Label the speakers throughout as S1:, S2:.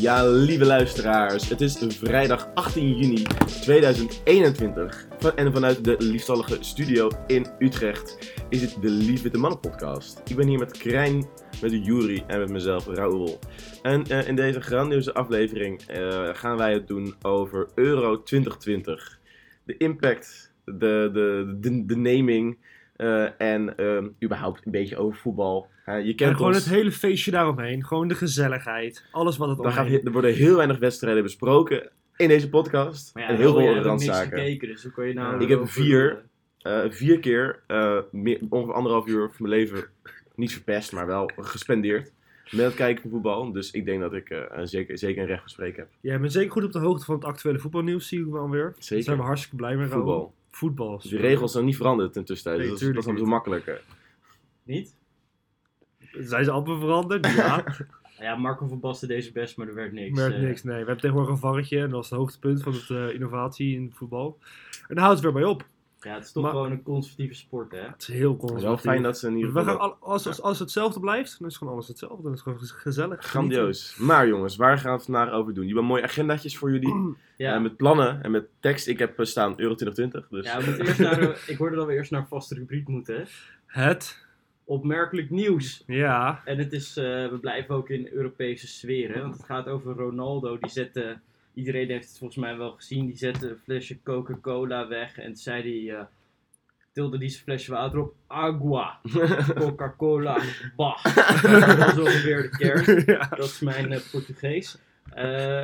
S1: Ja, lieve luisteraars, het is vrijdag 18 juni 2021. Van- En vanuit de liefstallige studio in Utrecht is het de Lief Witte Mannen podcast. Ik ben hier met Krijn, met Juri en met mezelf, Raoul. En eh, in deze grandioze aflevering eh, gaan wij het doen over Euro 2020. De impact, de, de, de, de naming eh, en eh, überhaupt een beetje over voetbal. Je
S2: En
S1: kent
S2: gewoon
S1: ons.
S2: het hele feestje daaromheen. Gewoon de gezelligheid. Alles wat het
S1: Dan gaat,
S2: omheen.
S1: er worden heel weinig wedstrijden besproken in deze podcast.
S3: Maar ja,
S1: en heel veel
S3: niks
S1: randzaken.
S3: gekeken, dus hoe kan je nou...
S1: Ik heb vier. Eh, vier keer, eh, meer, ongeveer anderhalf uur van mijn leven, niet verpest, maar wel gespendeerd. Met het kijken van voetbal. Dus ik denk dat ik eh, zeker, zeker een recht van spreken heb.
S2: Jij bent zeker goed op de hoogte van het actuele voetbalnieuws, zie ik wel weer. Daar
S1: Zeker.
S2: zijn we hartstikke blij mee.
S1: Voetbal.
S2: Voetbal.
S1: Dus de regels zijn niet veranderd in tussentijd.
S2: Nee,
S1: dus dat is- dat is dan zo makkelijker.
S3: Niet?
S2: Zijn ze amper veranderd? Ja,
S3: Ja, Marco van Basten deze best, maar er werd niks.
S2: werd
S3: eh.
S2: niks. Nee, we hebben tegenwoordig een varretje en dat is het hoogtepunt van het eh, innovatie in het voetbal. En daar houdt het weer bij op.
S3: Ja, het is toch
S2: Maar-
S3: gewoon een conservatieve sport, hè?
S2: Het is heel
S1: Het is wel
S2: conservatief.
S1: fijn dat ze in ieder
S2: We gaan
S1: geval...
S2: al- als, als, als het hetzelfde blijft, dan is gewoon alles hetzelfde. Dan is het gewoon gezellig.
S1: Grandioos. Maar jongens, waar gaan we het vandaag over doen? Je hebt mooie agendaatjes voor jullie.
S3: Ja,
S1: eh, met plannen en met tekst. Ik heb staan Euro 2020. Dus
S3: ja we moeten eerst naar... de- ik hoorde dat we eerst naar een vaste rubriek moeten. hè?
S2: Het,
S3: Opmerkelijk nieuws.
S2: ja.
S3: En het is, eh, we blijven ook in Europese sfeer, hè? want het gaat over Ronaldo. Die zette, iedereen heeft het volgens mij wel gezien, die zette een flesje Coca-Cola weg en toen zei hij, eh, tilde die zijn flesje water op, agua, Coca-Cola, bah. dat is ongeveer de kern,
S2: ja.
S3: dat is mijn eh, Portugees.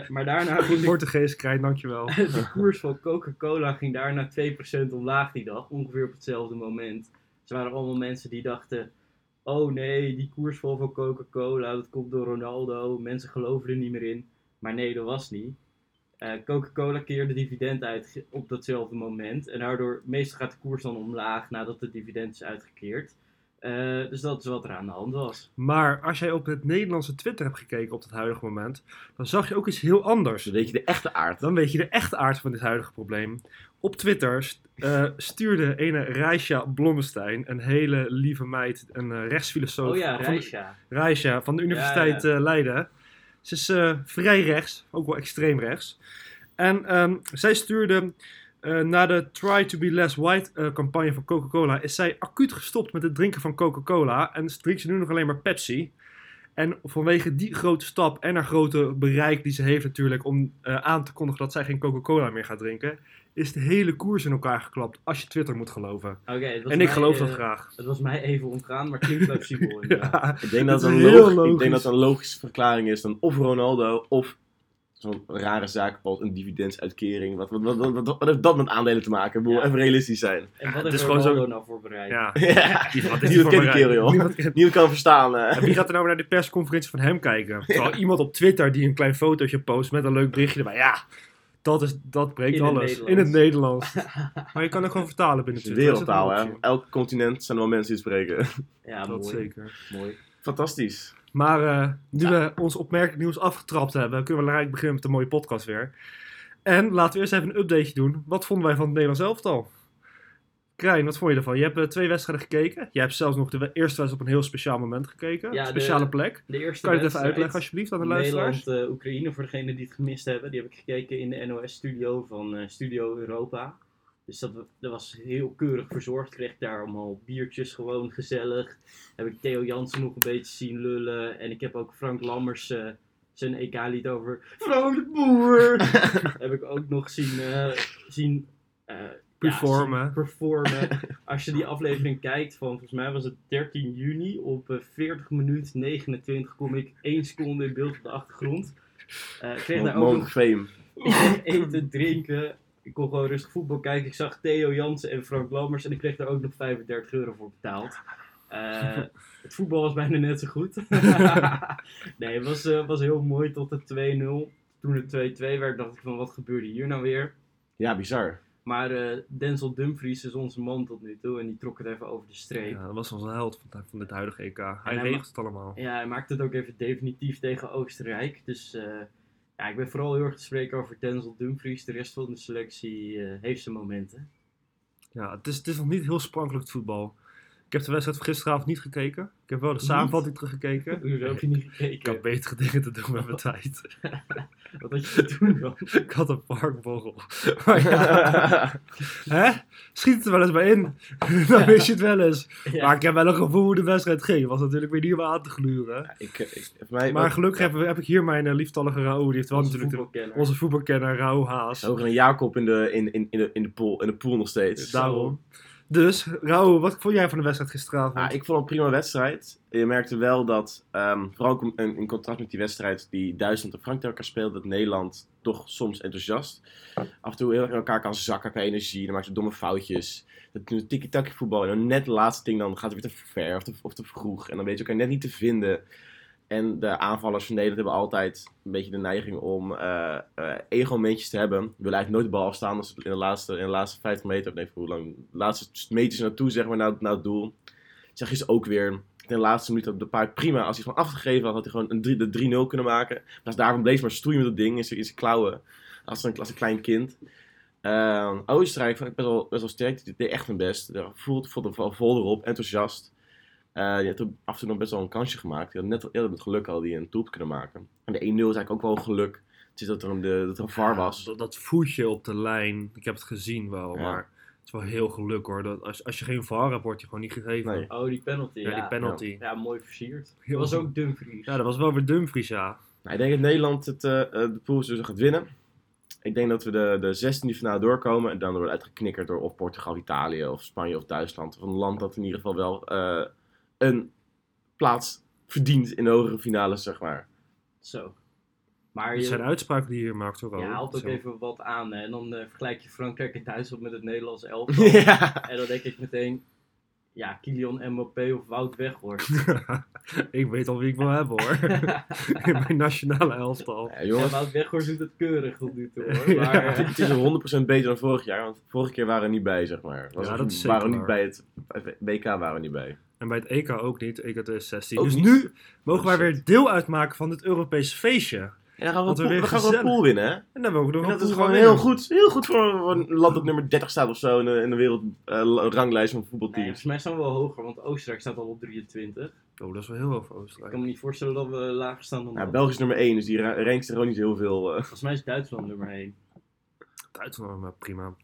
S3: Maar daarna ging de,
S2: Portugees krijgt, dankjewel.
S3: de koers van Coca-Cola ging daarna 2% omlaag die dag, ongeveer op hetzelfde moment. Ze waren allemaal mensen die dachten, oh nee, die koersval van Coca-Cola, dat komt door Ronaldo, mensen geloven er niet meer in. Maar nee, dat was niet. Eh, Coca-Cola keerde dividend uit op datzelfde moment. En daardoor, meestal gaat de koers dan omlaag nadat het dividend is uitgekeerd. Eh, dus dat is wat er aan de hand was.
S2: Maar als jij op het Nederlandse Twitter hebt gekeken op het huidige moment, dan zag je ook iets heel anders.
S1: Dus weet je de echte aard.
S2: Dan weet je de echte aard van dit huidige probleem. Op Twitter eh, stuurde ene Reisha Blommestein, een hele lieve meid, een eh, rechtsfilosoof
S3: Oh ja,
S2: van,
S3: Reisha.
S2: Van de Universiteit
S3: Ja,
S2: eh, Leiden. Ze is vrij rechts, ook wel extreem rechts. En ehm, zij stuurde na de Try to be less white campagne van Coca-Cola, is zij acuut gestopt met het drinken van Coca-Cola. En drinkt ze nu nog alleen maar Pepsi. En vanwege die grote stap en haar grote bereik die ze heeft natuurlijk om aan te kondigen dat zij geen Coca-Cola meer gaat drinken, is de hele koers in elkaar geklapt als je Twitter moet geloven.
S3: Oké, het was
S2: En ik geloof
S3: eh,
S2: dat graag.
S3: Het was mij even ontgaan, maar klinkt plausibel.
S2: Ja,
S1: Ik denk dat,
S2: Dat
S1: logisch, ik denk dat het een logische verklaring is dan of Ronaldo of zo'n rare zaak als een dividendsuitkering. Wat, wat, wat, wat, wat, wat heeft dat met aandelen te maken?
S3: Ja.
S1: even realistisch zijn.
S3: En wat
S2: is gewoon zo-
S3: nou voorbereid?
S2: ja.
S1: Niemand
S2: die
S1: kent
S2: voor
S1: die
S2: bereik?
S1: kerel, joh.
S2: Niemand kent-
S1: Niemand kan verstaan. eh.
S2: En wie gaat er nou naar de persconferentie van hem kijken? Terwijl iemand op Twitter die een klein fotootje post met een leuk berichtje erbij. Ja, dat, is, dat breekt
S3: In
S2: alles. In het Nederlands. maar je kan het gewoon vertalen binnen
S1: Het wereldtaal, hè. Elk continent zijn er wel mensen die spreken.
S3: Ja,
S2: Dat
S3: mooi.
S2: zeker.
S3: mooi.
S1: Fantastisch.
S2: Maar eh, nu we ons opmerkelijk nieuws afgetrapt hebben, kunnen we gelijk beginnen met een mooie podcast weer. En laten we eerst even een updateje doen. Wat vonden wij van het Nederlands elftal? Krijn, wat vond je ervan? Je hebt eh, twee wedstrijden gekeken. Je hebt zelfs nog de eerste wedstrijd op een heel speciaal moment gekeken.
S3: Ja,
S2: een
S3: de-
S2: speciale plek.
S3: De eerste
S2: Kan je het even uitleggen alsjeblieft aan de luisteraars?
S3: Nederland-Oekraïne, voor degenen die het gemist hebben. Die heb ik gekeken in de NOS-studio van eh, Studio Europa. Dus dat, dat was heel keurig verzorgd. Kreeg ik daar allemaal biertjes, gewoon gezellig. Heb ik Theo Jansen nog een beetje zien lullen. En ik heb ook Frank Lammers eh, zijn EK-lied over Frank de Boer. heb ik ook nog zien, zien eh, ja,
S2: Performen.
S3: Als je die aflevering kijkt van, volgens mij was het 13 juni, op eh, 40 minuten 29 kom ik 1 seconde in beeld op de achtergrond. Eh, ik kreeg daar ook nog
S1: fame.
S3: eten, drinken. Ik kon gewoon rustig voetbal kijken. Ik zag Theo Jansen en Frank Lammers en ik kreeg daar ook nog 35 euro voor betaald. Eh, het voetbal was bijna net zo goed. nee, het was, eh, was heel mooi tot de 2-0. Toen het 2-2 werd, dacht ik van wat gebeurde hier nou weer?
S1: Ja, bizar.
S3: Maar eh, Denzel Dumfries is onze man tot nu toe en die trok het even over de streep.
S2: Ja, dat was onze held van, van dit huidige EK. Hij
S3: hij
S2: regelt het allemaal.
S3: Ja, hij maakte het ook even definitief tegen Oostenrijk. Dus eh, ja, ik ben vooral heel erg te spreken over Denzel Dumfries. De rest van de selectie eh, heeft zijn momenten.
S2: Ja, het is, het is nog niet heel sprankelijk het voetbal. Ik heb de wedstrijd van gisteravond niet gekeken. Ik heb wel de samenvatting teruggekeken.
S3: Hoezo heb je niet
S2: Ik
S3: gekeken?
S2: had betere dingen te doen met mijn tijd.
S3: Wat had je te doen dan?
S2: Ik had een parkborrel. Maar ja, hè? Schiet het er wel eens bij in. Dan wist je het wel eens.
S3: Ja.
S2: Maar ik heb wel een gevoel hoe de wedstrijd ging. Was natuurlijk weer niet om aan te gluren.
S1: ik, ik, voor mij,
S2: Maar gelukkig heb, heb ik hier mijn eh, lieftallige Raoul. Die heeft wel
S3: Onze
S2: natuurlijk de-
S3: voetbalkenner.
S2: onze voetbalkenner Raoul Haas.
S1: Hoger dan Jacob in de, in, in, in, de, in, de pool, in de pool nog steeds.
S2: Daarom. Dus, Raoul, wat vond jij van de wedstrijd gisteravond?
S1: Ja, ik vond het een prima wedstrijd. Je merkte wel dat, ehm, vooral ook in, contrast met die wedstrijd die Duitsland en Frankrijk speelden, dat Nederland toch soms enthousiast af en toe heel erg in elkaar kan zakken qua energie. Dan maakt ze domme foutjes. Dat tiki-taki voetbal. En dan net het laatste ding, dan gaat het weer te ver of te, of te vroeg. En dan weet je elkaar net niet te vinden. En de aanvallers van Nederland hebben altijd een beetje de neiging om eh eh, ego-momentjes te hebben. Willen eigenlijk nooit de bal afstaan als in de laatste, in de laatste 50 meter, nee, hoe lang, de laatste meters naartoe, zeg maar, naar, naar het doel. Zeg je ook weer. In de laatste minuut had de paard prima. Als hij gewoon afgegeven had, had hij gewoon een drie- de 3-0 kunnen maken. In plaats daarvan bleef maar stoeien met dat ding in zijn, klauwen. Als een, als een klein kind. Ehm, Oostenrijk vond ik best wel, best wel sterk. Die deed echt hun best. Voelde, voelde vol erop, enthousiast. Eh die had ook af en toe nog best wel een kansje gemaakt. Die had net eerder met geluk al die een doelpunt kunnen maken. En de 1-0 is eigenlijk ook wel geluk. Het is dat er een, de, dat er een VAR was.
S2: Dat, dat voetje op de lijn, ik heb het gezien wel,
S1: Ja.
S2: maar het is wel heel geluk hoor. Dat als, als je geen VAR hebt, wordt je gewoon niet gegeven.
S1: Nee.
S3: Oh, die penalty.
S2: Ja,
S3: Ja,
S2: die penalty.
S3: Ja, mooi versierd. Dat was ook Dumfries.
S2: Ja, dat was wel weer Dumfries, ja.
S1: Nou, ik denk dat Nederland het, eh, eh, de pool dus gaat winnen. Ik denk dat we de, de 16e finale doorkomen. En dan worden we uitgeknikkerd door of Portugal, Italië of Spanje of Duitsland. Of een land dat in ieder geval wel eh, een plaats verdient in de hogere finales, zeg maar.
S3: Zo. Maar
S2: Het
S3: je
S2: zijn uitspraken die je hier maakt, hoor.
S3: je
S2: Raoul.
S3: haalt ook
S2: Zo.
S3: even wat aan. Hè? En dan eh, vergelijk je Frankrijk en Duitsland met het Nederlands elftal.
S1: ja.
S3: En dan denk ik meteen... Ja, Kylian Mbappé of Wout Weghorst.
S2: ik weet al wie ik wil hebben hoor. In mijn nationale elftal.
S1: Ja,
S3: Ja,
S1: jongens,
S3: Wout Weghorst doet het keurig tot nu toe hoor.
S2: Ja.
S3: Maar, eh,
S1: het is 100% beter dan vorig jaar. Want vorige keer waren we niet bij, zeg maar. Was
S2: Ja, dat is
S1: waren we
S2: zeker
S1: niet bij het WK waren we niet bij.
S2: En bij het EK ook niet, EK 2016.
S1: Ook
S2: dus
S1: niet?
S2: nu mogen
S1: Oh,
S2: wij
S1: shit.
S2: weer deel uitmaken van dit Europese feestje.
S1: En dan gaan we, een pool- we gaan gewoon een pool winnen, hè?
S2: En dan hebben we ook nog
S1: En
S2: een
S1: dat is gewoon
S2: van
S1: heel goed. Heel goed voor een land dat nummer 30 staat of zo in de, in de wereldranglijst van
S3: nee,
S1: voetbalteams.
S3: volgens mij staan we wel hoger, want Oostenrijk staat al op 23.
S2: Oh, dat is wel heel veel voor
S3: Ik
S2: Oostenrijk.
S3: kan me niet voorstellen dat we lager staan dan
S1: Nou,
S3: dat.
S1: België is nummer 1, dus die ra- rankt er gewoon niet heel veel. eh.
S3: Volgens mij is Duitsland nummer 1.
S2: Duitsland, maar prima.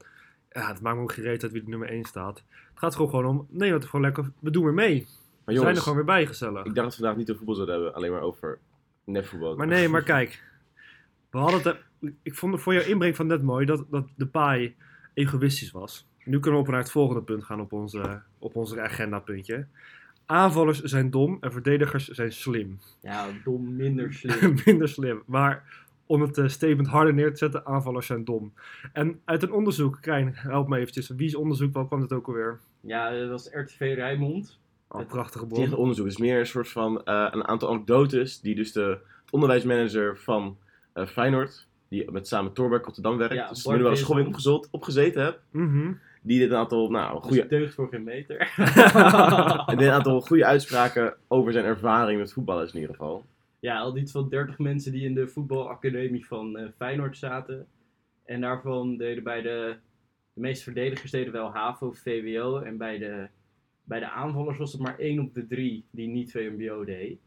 S2: Ja, het maakt me ook gereed uit wie de nummer 1 staat. Het gaat gewoon gewoon om, nee, dat is gewoon lekker, we doen weer mee.
S1: Maar
S2: we zijn er gewoon weer bij, gezellig.
S1: ik dacht dat we vandaag niet over voetbal zouden hebben, alleen maar over netvoetbal.
S2: Maar nee, maar kijk. We hadden het, ik vond het voor jouw inbreng van net mooi dat, dat de paai egoïstisch was. Nu kunnen we op naar het volgende punt gaan op onze, op onze agendapuntje. Aanvallers zijn dom en verdedigers zijn slim.
S3: Ja, dom, minder slim.
S2: Minder slim. Maar om het eh, statement harder neer te zetten, aanvallers zijn dom. En uit een onderzoek, Krijn, help me eventjes. Wie is onderzoek? Wat kwam het ook alweer?
S3: Ja, dat was RTV Rijnmond.
S2: Oh,
S3: Het-
S2: prachtige
S1: Het
S2: bron.
S1: onderzoek, het is meer een soort van eh, een aantal anekdotes die dus de onderwijsmanager van eh, Feyenoord, die met samen Torberg Rotterdam werkt,
S3: Ja,
S1: dus nu wel eens opgezet, opgezeten heb,
S2: Mhm.
S1: die dit een aantal, nou,
S3: Dus
S1: goede,
S3: deugd voor geen meter.
S1: en dit een aantal goede uitspraken over zijn ervaring met voetballen is in ieder geval.
S3: Ja, al iets van 30 mensen die in de voetbalacademie van eh, Feyenoord zaten. En daarvan deden bij de, de meeste verdedigers deden wel HAVO, VWO. En bij de, bij de aanvallers was het maar 1 op de 3 die niet VMBO deed.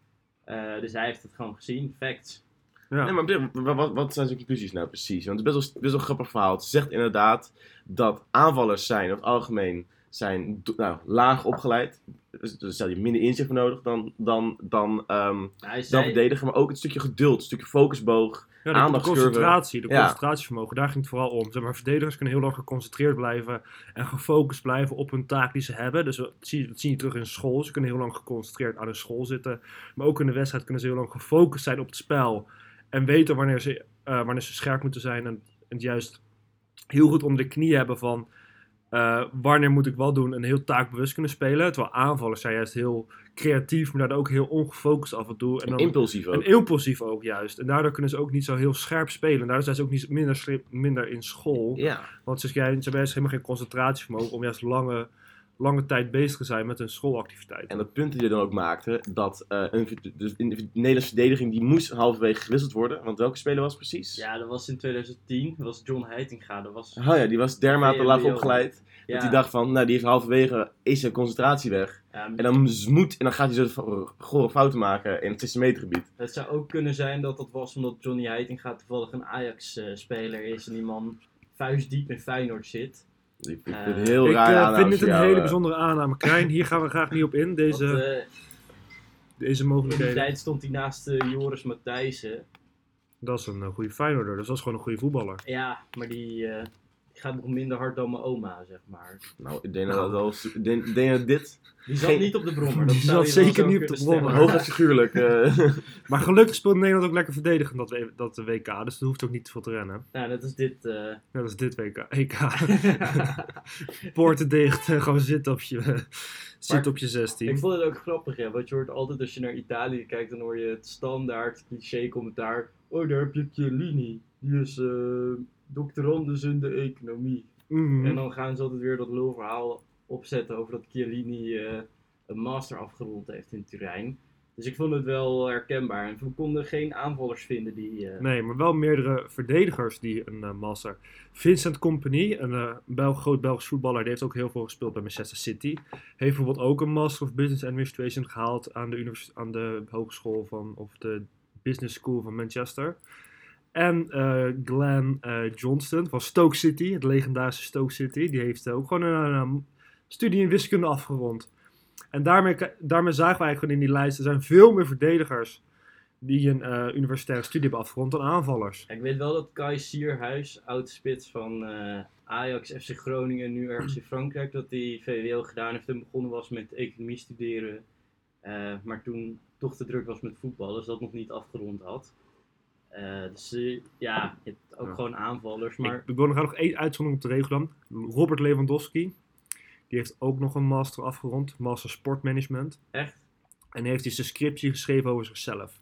S3: Eh, dus hij heeft het gewoon gezien. Facts.
S2: Ja.
S1: Nee, maar wat, wat zijn zijn conclusies nou precies? Want het is best wel, best wel een grappig verhaal. Het zegt inderdaad dat aanvallers zijn, over het algemeen, zijn nou, laag opgeleid. Dus daar stel je minder inzicht voor nodig dan, dan, dan,
S3: hij
S1: dan verdedigen. Maar ook het stukje geduld, het stukje focusboog.
S2: Ja, de, concentratie, de
S1: Ja.
S2: concentratievermogen, daar ging het vooral om. Zeg maar, verdedigers kunnen heel lang geconcentreerd blijven en gefocust blijven op hun taak die ze hebben. Dus dat zie, je- dat zie je terug in school. Ze kunnen heel lang geconcentreerd aan hun school zitten. Maar ook in de wedstrijd kunnen ze heel lang gefocust zijn op het spel. En weten wanneer ze, eh, wanneer ze scherp moeten zijn. En, en juist heel goed onder de knie hebben van eh, wanneer moet ik wat doen. En heel taakbewust kunnen spelen. Terwijl aanvallers zijn juist heel creatief, maar daardoor ook heel ongefocust af en toe. En
S1: En
S2: dan,
S1: impulsief ook.
S2: en impulsief ook juist. En daardoor kunnen ze ook niet zo heel scherp spelen. En daardoor zijn ze ook niet minder, minder in school.
S1: Ja.
S2: Want ze hebben juist helemaal geen concentratievermogen om juist lange, lange tijd bezig zijn met hun schoolactiviteiten.
S1: En dat punt dat je dan ook maakte, dat eh, een, dus in de Nederlandse verdediging die moest halverwege gewisseld worden. Want welke speler was het precies?
S3: ja, dat was in 2010. Dat was John Heitinga. Dat was
S1: Oh ja, die was dermate laag opgeleid.
S3: Ja.
S1: Dat hij dacht van, nou, die heeft halverwege is zijn concentratie weg.
S3: Ja,
S1: En dan moet, en dan gaat hij zo gore fouten maken in het 16 meter gebied.
S3: Het zou ook kunnen zijn dat dat was omdat Johnny Heitinga toevallig een Ajax-speler is en die man vuistdiep in Feyenoord zit.
S1: Ik ik vind
S3: Eh,
S1: het heel
S2: Ik
S1: raar
S2: eh,
S1: aanname
S2: vind dit een
S1: jou,
S2: hele
S1: eh.
S2: bijzondere aanname. Krijn, hier gaan we graag niet op in, deze,
S3: Want, eh,
S2: deze
S3: in die
S2: mogelijkheden.
S3: tijd stond hij naast eh, Joris Matthijssen.
S2: Dat is een eh, goede Feyenoorder, dus dat is gewoon een goede voetballer.
S3: Ja, maar die, eh, die gaat nog minder hard dan mijn oma, zeg maar.
S1: Nou, ik denk dat, dat wel, ik denk, ik denk dat dit,
S3: Die zat
S1: Geen-
S3: niet op de brommer. Dat
S2: Die zat zeker niet op de brommer.
S1: hoog en figuurlijk, eh,
S2: Maar gelukkig speelt Nederland ook lekker verdedigend dat, w- dat WK, dus dat hoeft ook niet te veel te rennen.
S3: Nou, dat is dit. eh,
S2: Net als dit WK. EK. Poorten dicht en gewoon zitten op je, zit op je 16.
S3: Ik vond het ook grappig, ja. Want je hoort altijd als je naar Italië kijkt, dan hoor je het standaard cliché commentaar. Oh, daar heb je Chiellini. Die is doctorandus in de economie.
S2: Mhm.
S3: En dan gaan ze altijd weer dat lulverhaal opzetten over dat Chiellini eh, een master afgerond heeft in Turijn. Dus ik vond het wel herkenbaar. En we konden geen aanvallers vinden die... eh,
S2: Nee, maar wel meerdere verdedigers die een eh, master. Vincent Company, een Belg, groot Belgisch voetballer, die heeft ook heel veel gespeeld bij Manchester City. Heeft bijvoorbeeld ook een Master of Business Administration gehaald aan de, univers- aan de hogeschool van, of de Business School van Manchester. En eh Glenn eh, Johnston van Stoke City, het legendarische Stoke City, die heeft eh, ook gewoon een, studie in wiskunde afgerond. En daarmee, daarmee zagen we eigenlijk in die lijst, er zijn veel meer verdedigers die een universitaire studie hebben afgerond dan aanvallers.
S3: Ik weet wel dat Kai Sierhuis, oud-spits van Ajax, FC Groningen, nu ergens in Frankrijk, dat hij VWO gedaan heeft en begonnen was met economie studeren. Maar toen toch te druk was met voetbal, dus dat nog niet afgerond had. Eh, dus eh, ja, je hebt ook
S2: Ja.
S3: gewoon aanvallers. Maar
S2: Ik, wil nog, nog één uitzondering op de regel dan. Robert Lewandowski, die heeft ook nog een master afgerond, master sportmanagement.
S3: echt,
S2: En heeft hij zijn scriptie geschreven over zichzelf.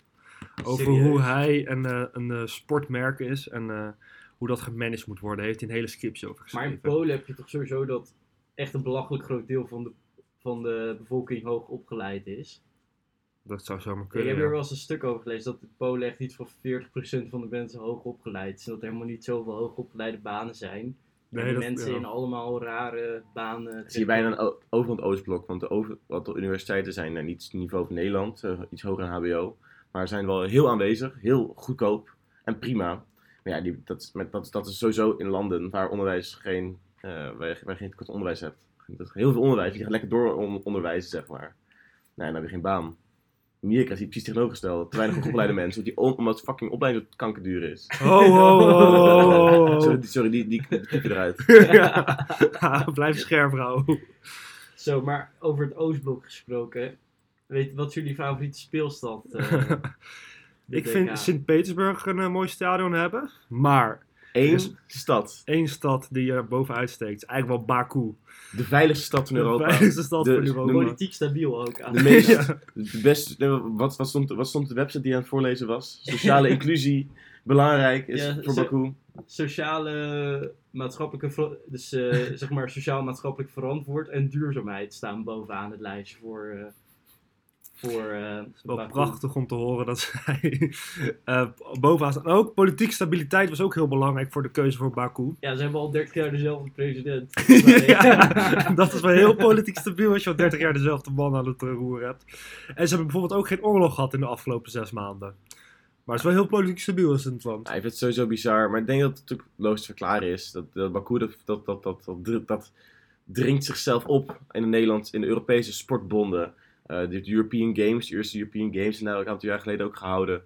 S2: Over
S3: Serieus?
S2: hoe hij een, eh, een sportmerk is en hoe dat gemanaged moet worden. Heeft hij een hele scriptie over
S3: maar in
S2: geschreven.
S3: Polen heb je toch sowieso dat echt een belachelijk groot deel van de, van de bevolking hoog opgeleid is.
S2: Dat zou zomaar
S3: Ik heb er wel eens een stuk over gelezen dat in Polen echt iets van 40% van de mensen hoog opgeleid is. En dat er helemaal niet zoveel hoogopgeleide banen zijn.
S2: Nee, dat-
S3: mensen
S2: ja.
S3: in allemaal rare banen.
S1: zie je bijna een over het Oostblok. Want de, over, wat de universiteiten zijn eh, niet het niveau van Nederland, eh, iets hoger aan HBO. Maar zijn wel heel aanwezig, heel goedkoop en prima. Maar ja, die, dat, is, met, dat, is- dat is sowieso in landen waar onderwijs geen, eh waar, geen tekort onderwijs hebt. Dat is heel veel onderwijs, je gaat lekker door on- onderwijzen, zeg maar. Nee, dan heb je geen baan. Amerika is hier precies tegenovergesteld. Te weinig opgeleide mensen, die on- omdat fucking opleiding kankerduur is.
S2: Oh, oh, oh, oh, oh.
S1: Sorry, die- sorry, die, die, die knippen eruit.
S2: Ja, Blijf scherp, vrouw.
S3: Zo, maar over het Oostblok gesproken. Weet wat is jullie favoriete speelstad? eh,
S2: Ik vind? Sint-Petersburg een eh, mooi stadion hebben. Maar
S1: Eén
S2: Dus-
S1: stad.
S2: één stad die er bovenuit steekt is eigenlijk wel Baku.
S1: De veiligste stad van
S2: De
S1: Europa.
S2: veiligste stad
S1: De-
S2: van Europa.
S3: Politiek stabiel ook. aan.
S1: De meest,
S2: Ja.
S1: de beste, wat, wat, stond, wat stond de website die aan het voorlezen was? Sociale inclusie, belangrijk is
S3: Ja,
S1: voor Baku.
S3: Sociale, maatschappelijke, dus eh, zeg maar sociaal-maatschappelijk verantwoord en duurzaamheid staan bovenaan het lijstje voor, eh voor eh,
S2: Wel
S3: Baku.
S2: prachtig om te horen dat zij eh, bovenaan staan. Ook politieke stabiliteit was ook heel belangrijk voor de keuze voor Baku.
S3: Ja, ze hebben al 30 jaar dezelfde president.
S2: ja, dat is wel heel politiek stabiel als je al 30 jaar dezelfde man aan het eh, roer hebt. En ze hebben bijvoorbeeld ook geen oorlog gehad in de afgelopen zes maanden. Maar het is wel heel politiek stabiel is in het land.
S1: Ja, ik vind het sowieso bizar, maar ik denk dat het natuurlijk logisch te verklaren is. Dat, dat Baku, dat, dat, dat, dat, dat, dat dringt zichzelf op in de Nederland, in de Europese sportbonden. Eh, de European Games, de eerste European Games, zijn daar ook een aantal jaar geleden ook gehouden.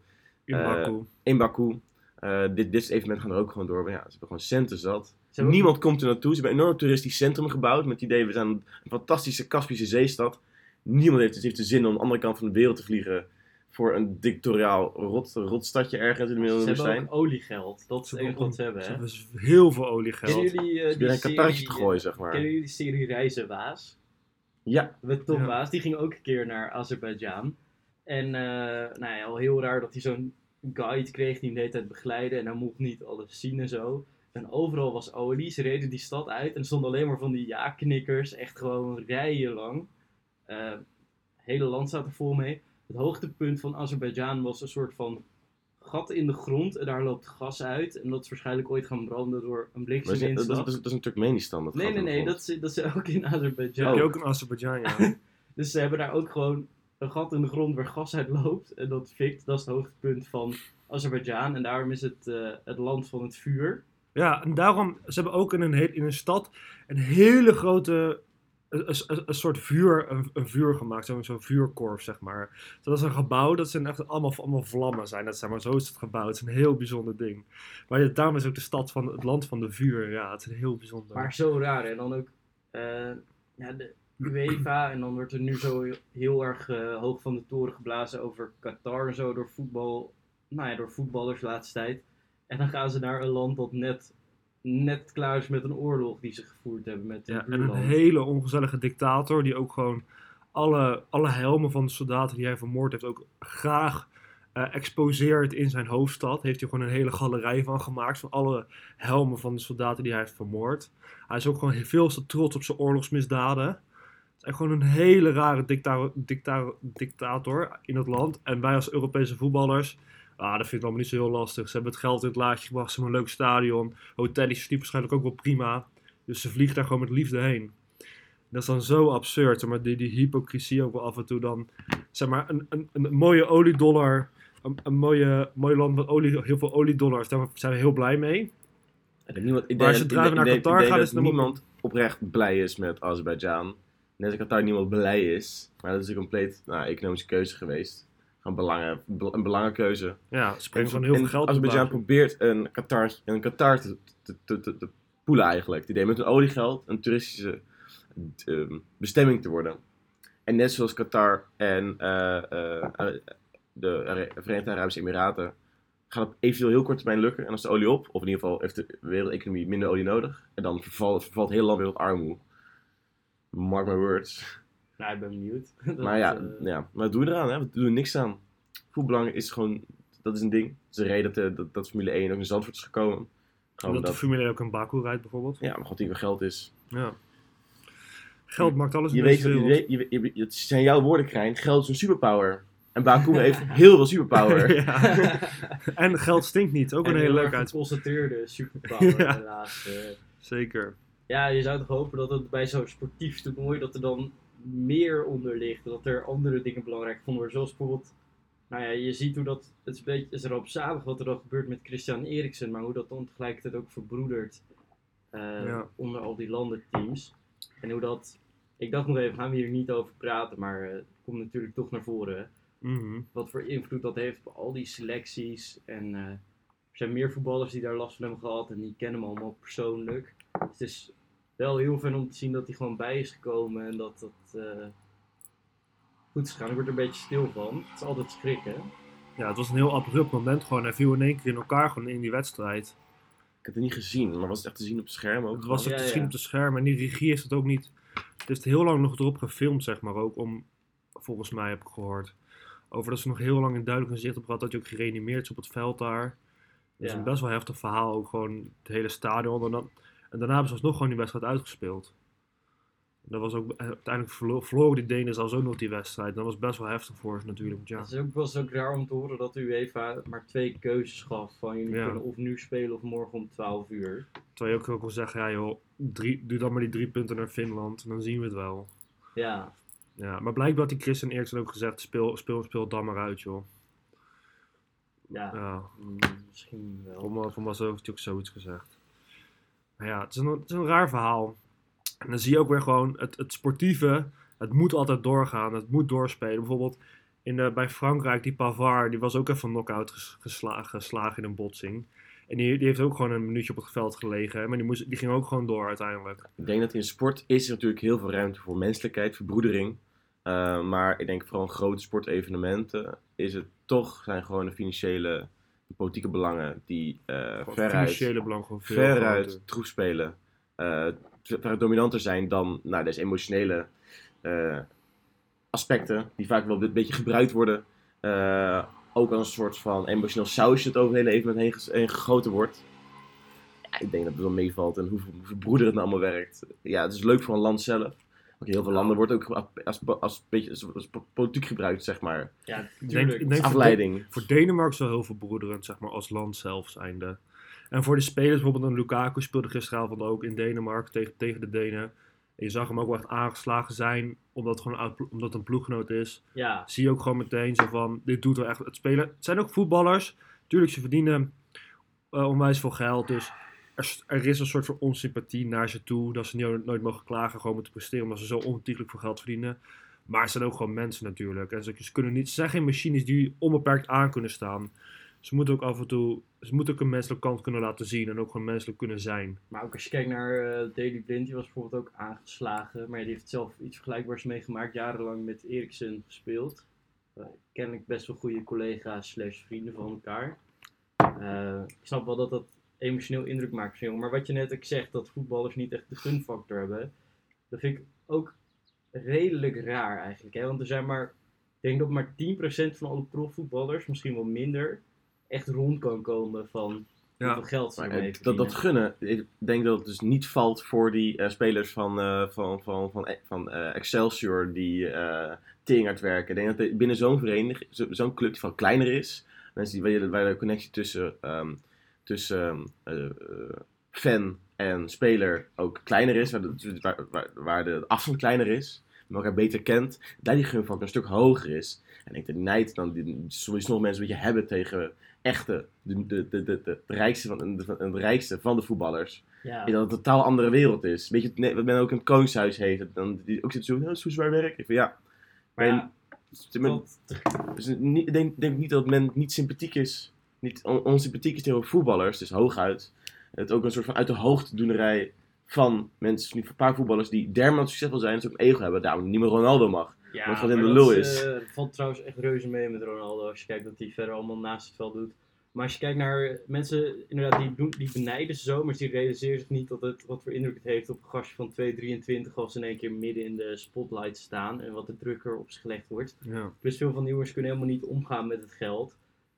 S2: In
S1: Eh,
S2: Baku.
S1: In Baku. Eh, dit, dit evenement gaan er ook gewoon door. Maar ja, ze hebben gewoon centen zat.
S3: Ze ook-
S1: Niemand komt er naartoe. Ze hebben een enorm toeristisch centrum gebouwd. Met het idee, we zijn een fantastische Kaspische zeestad. Niemand heeft, heeft de zin om aan de andere kant van de wereld te vliegen. Voor een dictatoriaal rot, rotstadje ergens in de middel
S3: Ze
S1: van de
S3: hebben ook oliegeld. Dat is
S2: Ze
S3: het wat ze hebben.
S2: Ze hebben heel veel
S3: Kennen
S2: oliegeld.
S3: jullie,
S1: Ze
S3: die
S1: een
S3: serie,
S1: te gooien, zeg maar.
S3: Kennen jullie de serie Reizenwaas?
S1: Ja,
S3: Met Tom. Die ging ook een keer naar Azerbeidzjan. En eh, nou ja, al heel raar dat hij zo'n guide kreeg die hem de hele tijd begeleidde. En hij mocht niet alles zien en zo. En overal was olie. Ze reden die stad uit. En er stonden alleen maar van die ja-knikkers. Echt gewoon rijen lang. Eh, het hele land staat er vol mee. Het hoogtepunt van Azerbeidzjan was een soort van gat in de grond en daar loopt gas uit. En dat is waarschijnlijk ooit gaan branden door een
S1: is- dat, is-
S3: blikseminslag.
S1: dat, is- dat is een Turkmenistan. Dat
S3: Nee,
S1: gat
S3: nee, nee, dat is, dat is ook in Azerbeidzjan.
S2: Je ook in Azerbeidzjan, ja.
S3: Dus ze hebben daar ook gewoon een gat in de grond waar gas uit loopt. En dat fikt, dat is het hoogtepunt van Azerbeidzjan. En daarom is het eh, het land van het vuur.
S2: Ja, en daarom, ze hebben ook in een, in een stad een hele grote, een, een, een soort vuur, een, een vuur gemaakt, zo'n vuurkorf, zeg maar. Dat is een gebouw, dat zijn echt allemaal, allemaal vlammen zijn, dat zijn maar zo is het gebouw, het is een heel bijzonder ding. Maar daarom is ook de stad van, het land van de vuur, ja, het is een heel bijzonder.
S3: Maar zo raar. En dan ook eh, ja, de UEFA. En dan wordt er nu zo heel, heel erg eh, hoog van de toren geblazen over Qatar en zo door voetbal. Nou ja, door voetballers de laatste tijd. En dan gaan ze naar een land dat net, net klaar is met een oorlog die ze gevoerd hebben met een
S2: Ja, en een hele ongezellige dictator die ook gewoon alle, alle helmen van de soldaten die hij vermoord heeft ook graag eh, exposeert in zijn hoofdstad. Heeft hij gewoon een hele galerij van gemaakt van alle helmen van de soldaten die hij heeft vermoord. Hij is ook gewoon veel te trots op zijn oorlogsmisdaden. Het is gewoon een hele rare dicta dicta dictator in het land. En wij als Europese voetballers, ah, dat vind ik allemaal niet zo heel lastig. Ze hebben het geld in het laadje gebracht, ze hebben een leuk stadion. Hotelletjes verliep waarschijnlijk ook wel prima. Dus ze vliegen daar gewoon met liefde heen. Dat is dan zo absurd, maar die, die hypocrisie ook wel af en toe dan. Zeg maar, een, een, een mooie oliedollar, een, een mooie, mooi land met olie, heel veel oliedollars, daar zijn we heel blij mee.
S1: Ik denk niemand, ik
S2: Maar als je naar Qatar
S1: ik denk
S2: gaat, is
S1: niemand oprecht blij is met Azerbeidzjan. Net als Qatar niemand blij is. Maar dat is een compleet nou, economische keuze geweest. Gewoon belangen, bel- een belangenkeuze.
S2: Ja, brengen gewoon heel veel geld op
S1: Azerbeidzjan probeert een Qatar, een Qatar te, te, te, te, te poelen eigenlijk. Die deed met hun oliegeld een toeristische ehm, bestemming te worden. En net zoals Qatar en eh, eh, de Verenigde Arabische Emiraten gaat het eventueel heel kort termijn lukken. En als de olie op, of in ieder geval heeft de wereldeconomie minder olie nodig. En dan vervalt, vervalt heel lang weer tot armoede. Mark my words.
S3: Nou, ik ben benieuwd. Dat,
S1: maar ja,
S3: eh,
S1: ja, maar we eraan? Hè? We doen er niks aan. Voetbalbelang is gewoon, dat is een ding. Dat is de reden dat, de, dat, dat Formule 1 ook in Zandvoort is gekomen. Gewoon
S2: Omdat de
S1: dat,
S2: Formule 1 ook in Baku rijdt bijvoorbeeld.
S1: ja, maar god, hier geld is.
S2: Ja. Geld maakt alles in
S1: Je weet, je, weet, je, het zijn jouw woorden, Krijn. Geld is een superpower. En Baku heeft heel veel superpower.
S2: ja. En geld stinkt niet, ook
S3: en
S2: een hele
S3: heel
S2: leuke uit.
S3: geconcentreerde superpower
S2: Ja.
S3: helaas. eh.
S2: Zeker.
S3: ja, je zou toch hopen dat het bij zo'n sportief toernooi dat er dan meer onder ligt. Dat er andere dingen belangrijk gevonden worden. Zoals bijvoorbeeld, nou ja, je ziet hoe dat, het is een beetje is rampzalig wat er dan gebeurt met Christian Eriksen. Maar hoe dat dan tegelijkertijd ook verbroedert eh,
S2: Ja.
S3: onder al die landenteams. En hoe dat, ik dacht nog even, gaan we hier niet over praten. Maar eh, het komt natuurlijk toch naar voren.
S2: Mhm.
S3: wat voor invloed dat heeft op al die selecties. En eh, er zijn meer voetballers die daar last van hebben gehad en die kennen hem allemaal persoonlijk. Dus het is wel heel fijn om te zien dat hij gewoon bij is gekomen en dat dat eh, goed is gegaan. Ik word er een beetje stil van. Het is altijd schrikken.
S2: Ja, het was een heel abrupt moment gewoon. Hij viel in één keer in elkaar gewoon in die wedstrijd.
S1: Ik heb het niet gezien, maar was het echt te zien op het scherm ook?
S2: Het was
S3: Ja,
S2: het te
S3: ja.
S2: zien op de scherm en die regie heeft het ook niet. Het heeft heel lang nog erop gefilmd, zeg maar ook. Om, volgens mij heb ik gehoord. Over dat ze nog heel lang in duidelijk een zicht op gehad dat hij ook gereanimeerd is op het veld daar. Dat is
S3: Ja.
S2: een best wel heftig verhaal, ook gewoon het hele stadion. En, dan, en daarna hebben ze alsnog gewoon die wedstrijd uitgespeeld. Dat was ook, eh, uiteindelijk verlo- verloren die Denen zelfs ook nog die wedstrijd. Dat was best wel heftig voor ze natuurlijk. Ja.
S3: Het is ook, was ook raar om te horen dat de UEFA maar twee keuzes gaf. Van jullie
S2: Ja.
S3: kunnen of nu spelen of morgen om 12 uur.
S2: Terwijl je ook, wel zeggen, ja joh, drie, doe dan maar die drie punten naar Finland en dan zien we het wel.
S3: Ja,
S2: Ja, maar blijkbaar had die Christian Eriksen ook gezegd, speel, speel, speel dan maar uit joh.
S3: ja.
S2: Ja,
S3: mm, misschien wel.
S2: Voor hij ook zoiets gezegd. Maar ja, het is, een, een raar verhaal. En dan zie je ook weer gewoon het, het sportieve. Het moet altijd doorgaan. Het moet doorspelen. Bijvoorbeeld in de, bij Frankrijk, die Pavard, die was ook even knock-out ges- gesla- geslagen in een botsing. En die, die heeft ook gewoon een minuutje op het veld gelegen. Maar die, moest, die ging ook gewoon door uiteindelijk.
S1: Ik denk dat in sport is er natuurlijk heel veel ruimte voor menselijkheid, verbroedering. Uh, maar ik denk vooral grote sportevenementen is het toch zijn gewoon de financiële, politieke belangen die uh, veruit,
S2: belang
S1: veruit
S2: groter.
S1: troef spelen. Uh, veruit dominanter zijn dan nou, deze emotionele uh, aspecten die vaak wel een beetje gebruikt worden. Ook als een soort van emotioneel sausje dat over het hele evenement heen, heen gegoten wordt. Ja, ik denk dat het wel meevalt en hoe, hoe het nou allemaal werkt. Ja, het is leuk voor een land zelf. Ook in heel veel landen wordt ook als, als, als, beetje, als, als politiek gebruikt, zeg maar.
S3: Ja,
S2: denk,
S1: Afleiding.
S2: voor Denemarken is wel heel verbroederend, zeg maar, als land zelf zijnde. En voor de spelers, bijvoorbeeld een Lukaku speelde gisteravond ook in Denemarken tegen, tegen de Denen. En je zag hem ook wel echt aangeslagen zijn, omdat het gewoon omdat het een ploeggenoot is.
S3: Ja,
S2: zie je ook gewoon meteen zo van, dit doet wel echt het spelen. Het zijn ook voetballers. Tuurlijk, ze verdienen eh, onwijs veel geld. Dus er, is een soort van onsympathie naar ze toe. Dat ze niet, nooit mogen klagen, gewoon moeten presteren. Omdat ze zo ontiegelijk veel geld verdienen. Maar het zijn ook gewoon mensen natuurlijk. En ze, ze, kunnen niet, ze zijn geen machines die onbeperkt aan kunnen staan. Ze moeten ook af en toe, ze moeten ook een menselijke kant kunnen laten zien. En ook gewoon menselijk kunnen zijn.
S3: maar ook als je kijkt naar eh Daley Blind, die was bijvoorbeeld ook aangeslagen. Maar die heeft zelf iets vergelijkbaars meegemaakt. Jarenlang met Eriksen gespeeld. Eh, kennelijk best wel goede collega's slash vrienden van elkaar. Eh, ik snap wel dat dat emotioneel indruk maakt op jongen. Maar wat je net ook zegt, dat voetballers niet echt de gunfactor hebben. Dat vind ik ook redelijk raar eigenlijk. Hè? Want er zijn maar, ik denk dat maar 10% van alle profvoetballers, misschien wel minder, echt rond kan komen van hoeveel geld ze ermee
S1: eh, dat, dat gunnen, ik denk dat het dus niet valt voor die eh, spelers van, eh, van, van, van, van eh, Excelsior die eh tering hard werken. Ik denk dat binnen zo'n vereniging, zo- zo'n club die van kleiner is, mensen die, waar, je, waar de connectie tussen, ehm, tussen ehm, eh, eh, fan en speler ook kleiner is, waar de, waar, waar, de afstand kleiner is, en elkaar beter kent, daar die gunfactor een stuk hoger is. En ik denk dat die nijd dan die, sommige mensen een beetje hebben tegen echte, de, de, de, de, de rijkste van, de, rijkste van de voetballers.
S3: Ja.
S1: En dat het een totaal andere wereld is. Weet je, wat men ook in het koningshuis heeft, dan die ook zit zo, nou, dat is zo zwaar werk. Ik vind, ja,
S3: maar ja,
S1: men- dus ik denk, denk niet dat men niet sympathiek is, niet on- onsympathiek is tegenover voetballers, dus hooguit. Het ook een soort van uit de hoogte doenerij van mensen, niet een paar voetballers die dermate succesvol zijn, dat ze ook een ego hebben, daarom niet meer Ronaldo mag.
S3: Ja,
S1: Wat gewoon in
S3: maar
S1: de
S3: dat
S1: lul
S3: is, eh, dat valt trouwens echt reuze mee met Ronaldo. Als je kijkt dat hij verder allemaal naast het veld doet. Maar als je kijkt naar mensen, inderdaad, die, doen, die benijden ze zo, maar die realiseren zich niet dat het, wat voor indruk het heeft op een gastje van 2,23 als ze in één keer midden in de spotlight staan en wat de drukker op zich gelegd wordt.
S2: Ja.
S3: Plus veel van die jongens kunnen helemaal niet omgaan met het geld.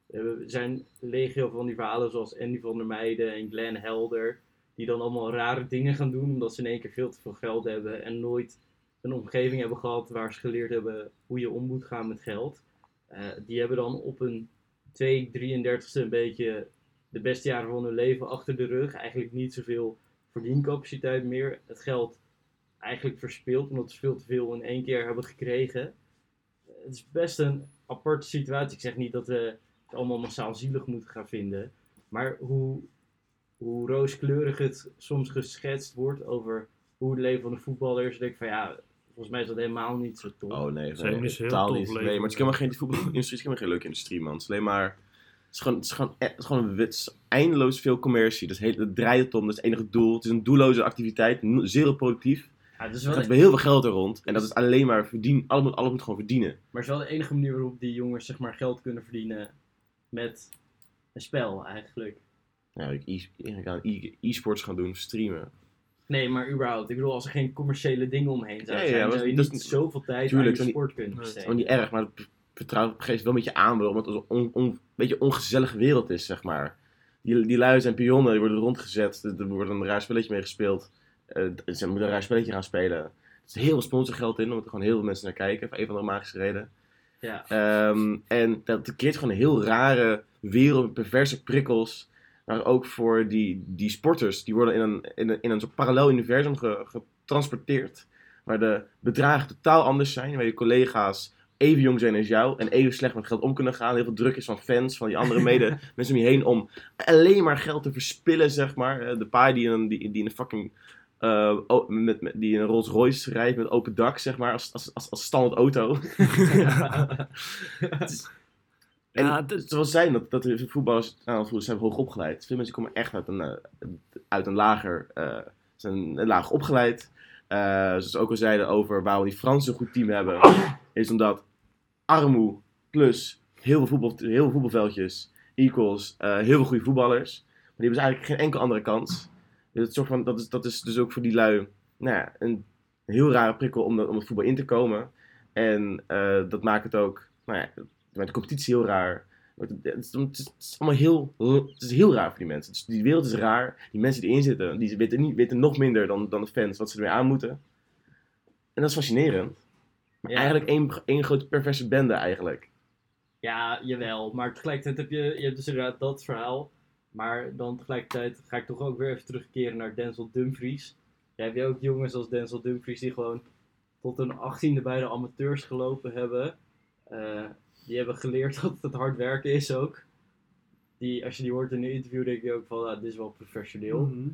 S3: Eh, Er zijn legio van die verhalen zoals Andy van der Meijden en Glenn Helder. Die dan allemaal rare dingen gaan doen omdat ze in één keer veel te veel geld hebben. En nooit een omgeving hebben gehad waar ze geleerd hebben hoe je om moet gaan met geld. Eh, die hebben dan op een 2, 33ste een beetje de beste jaren van hun leven achter de rug. Eigenlijk niet zoveel verdiencapaciteit meer. Het geld eigenlijk verspeeld omdat ze veel te veel in één keer hebben gekregen. Het is best een aparte situatie. Ik zeg niet dat we het allemaal massaal zielig moeten gaan vinden. Maar hoe, hoe rooskleurig het soms geschetst wordt over hoe het leven van de voetballer is. denk ik van ja, volgens mij is dat helemaal niet zo tof.
S1: Oh nee, nee,
S2: dus heel
S1: totaal
S2: tof
S1: niet.
S2: leven.
S1: Nee, maar het is helemaal geen voetbalindustrie, is helemaal geen leuke industrie, man. Het is alleen maar, het is gewoon, het is gewoon, het is gewoon het is eindeloos veel commercie. Dat is heel, het draait het om, dat is het enige doel. Het is een doelloze activiteit, zero productief.
S3: Ja, het is
S1: Er
S3: wel
S1: gaat weer heel veel geld er rond. En dat is alleen maar verdien, alles moet, alles moet gewoon verdienen.
S3: Maar het is wel de enige manier waarop die jongens zeg maar, geld kunnen verdienen met een spel eigenlijk.
S1: Ja, ik e- ik ga e- e-sports gaan doen, streamen.
S3: Nee, maar überhaupt. Ik bedoel, als er geen commerciële dingen omheen zouden
S1: Ja, ja,
S3: zijn,
S1: maar
S3: zou je
S1: dat is
S3: niet
S1: niet-
S3: zoveel tijd
S1: Tuurlijk,
S3: aan
S1: dat
S3: je sport kunnen
S2: Nee,
S1: Het is
S3: besteden.
S1: gewoon niet erg, maar het vertrouwt op een gegeven moment wel een beetje aan, omdat het een on, on- beetje ongezellige wereld is, zeg maar. Die, die lui zijn pionnen, die worden rondgezet, er wordt een raar spelletje mee gespeeld. Eh, ze moeten een raar spelletje gaan spelen. Er is heel veel sponsorgeld in, omdat er gewoon heel veel mensen naar kijken, voor een van de magische reden.
S3: Ja.
S1: Ehm, en dat creëert gewoon een heel rare wereld met perverse prikkels. Maar ook voor die, die sporters, die worden in een, in een, in een soort parallel universum ge- getransporteerd. Waar de bedragen totaal anders zijn. Waar je collega's even jong zijn als jou. En even slecht met geld om kunnen gaan. Heel veel druk is van fans, van die andere mede mensen om je heen. Om alleen maar geld te verspillen, zeg maar. Eh, De paai die een, die, die een fucking... o- met, met, die een Rolls Royce rijdt met open dak, zeg maar. Als, als, als, als standaard auto. En
S2: Ja,
S1: het zal wel zijn dat, dat de voetballers, nou, voetballers zijn hoog opgeleid. Veel mensen komen echt uit een, eh, uit een lager, eh, zijn laag opgeleid. Eh, zoals ook al zeiden over waarom die Fransen een goed team hebben, is omdat armoe plus heel veel, voetbal, heel veel voetbalveldjes equals heel veel goede voetballers. Maar die hebben dus eigenlijk geen enkele andere kans. Dus het soort van, dat, is, dat is dus ook voor die lui nou ja, een heel rare prikkel om, dat, om het voetbal in te komen. En eh, dat maakt het ook, nou ja, met de competitie heel raar. Het is, het allemaal heel, het is heel raar voor die mensen. Dus die wereld is raar. Die mensen die erin zitten, die weten, niet, weten nog minder dan, dan de fans wat ze ermee aan moeten. En dat is fascinerend. Maar
S3: Ja.
S1: eigenlijk één, één grote perverse bende eigenlijk.
S3: Ja, jawel. Maar tegelijkertijd heb je, je hebt dus inderdaad dat verhaal. Maar dan tegelijkertijd ga ik toch ook weer even terugkeren naar Denzel Dumfries. Jij hebt je ook jongens als Denzel Dumfries die gewoon tot hun achttiende bij de amateurs gelopen hebben. Eh, die hebben geleerd dat het hard werken is ook. Die, als je die hoort in een interview, denk je ook van, ah, dit is wel professioneel.
S2: Mhm.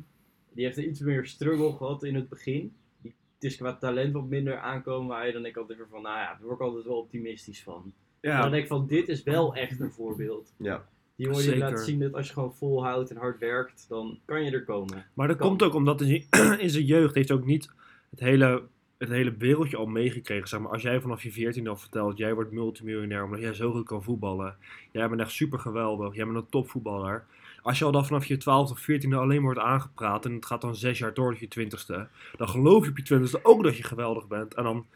S3: Die heeft een iets meer struggle gehad in het begin. Die, het is qua talent wat minder aankomen. Maar dan denk ik altijd weer van, nou ja, daar word ik altijd wel optimistisch van. Maar dan denk ik van, dit is wel echt een voorbeeld.
S1: Ja.
S3: Die jongen die
S2: Zeker.
S3: laat zien dat als je gewoon volhoudt en hard werkt, dan kan je er komen.
S2: maar dat
S3: Kan.
S2: komt ook omdat in zijn- in zijn jeugd heeft hij ook niet het hele, het hele wereldje al meegekregen. Zeg maar, als jij vanaf je 14 al vertelt, jij wordt multimiljonair omdat jij zo goed kan voetballen. Jij bent echt super geweldig, jij bent een topvoetballer. Als je al dan vanaf je 12 of 14 alleen maar wordt aangepraat en het gaat dan zes jaar door tot je 20ste, dan geloof je op je 20ste ook dat je geweldig bent. En dan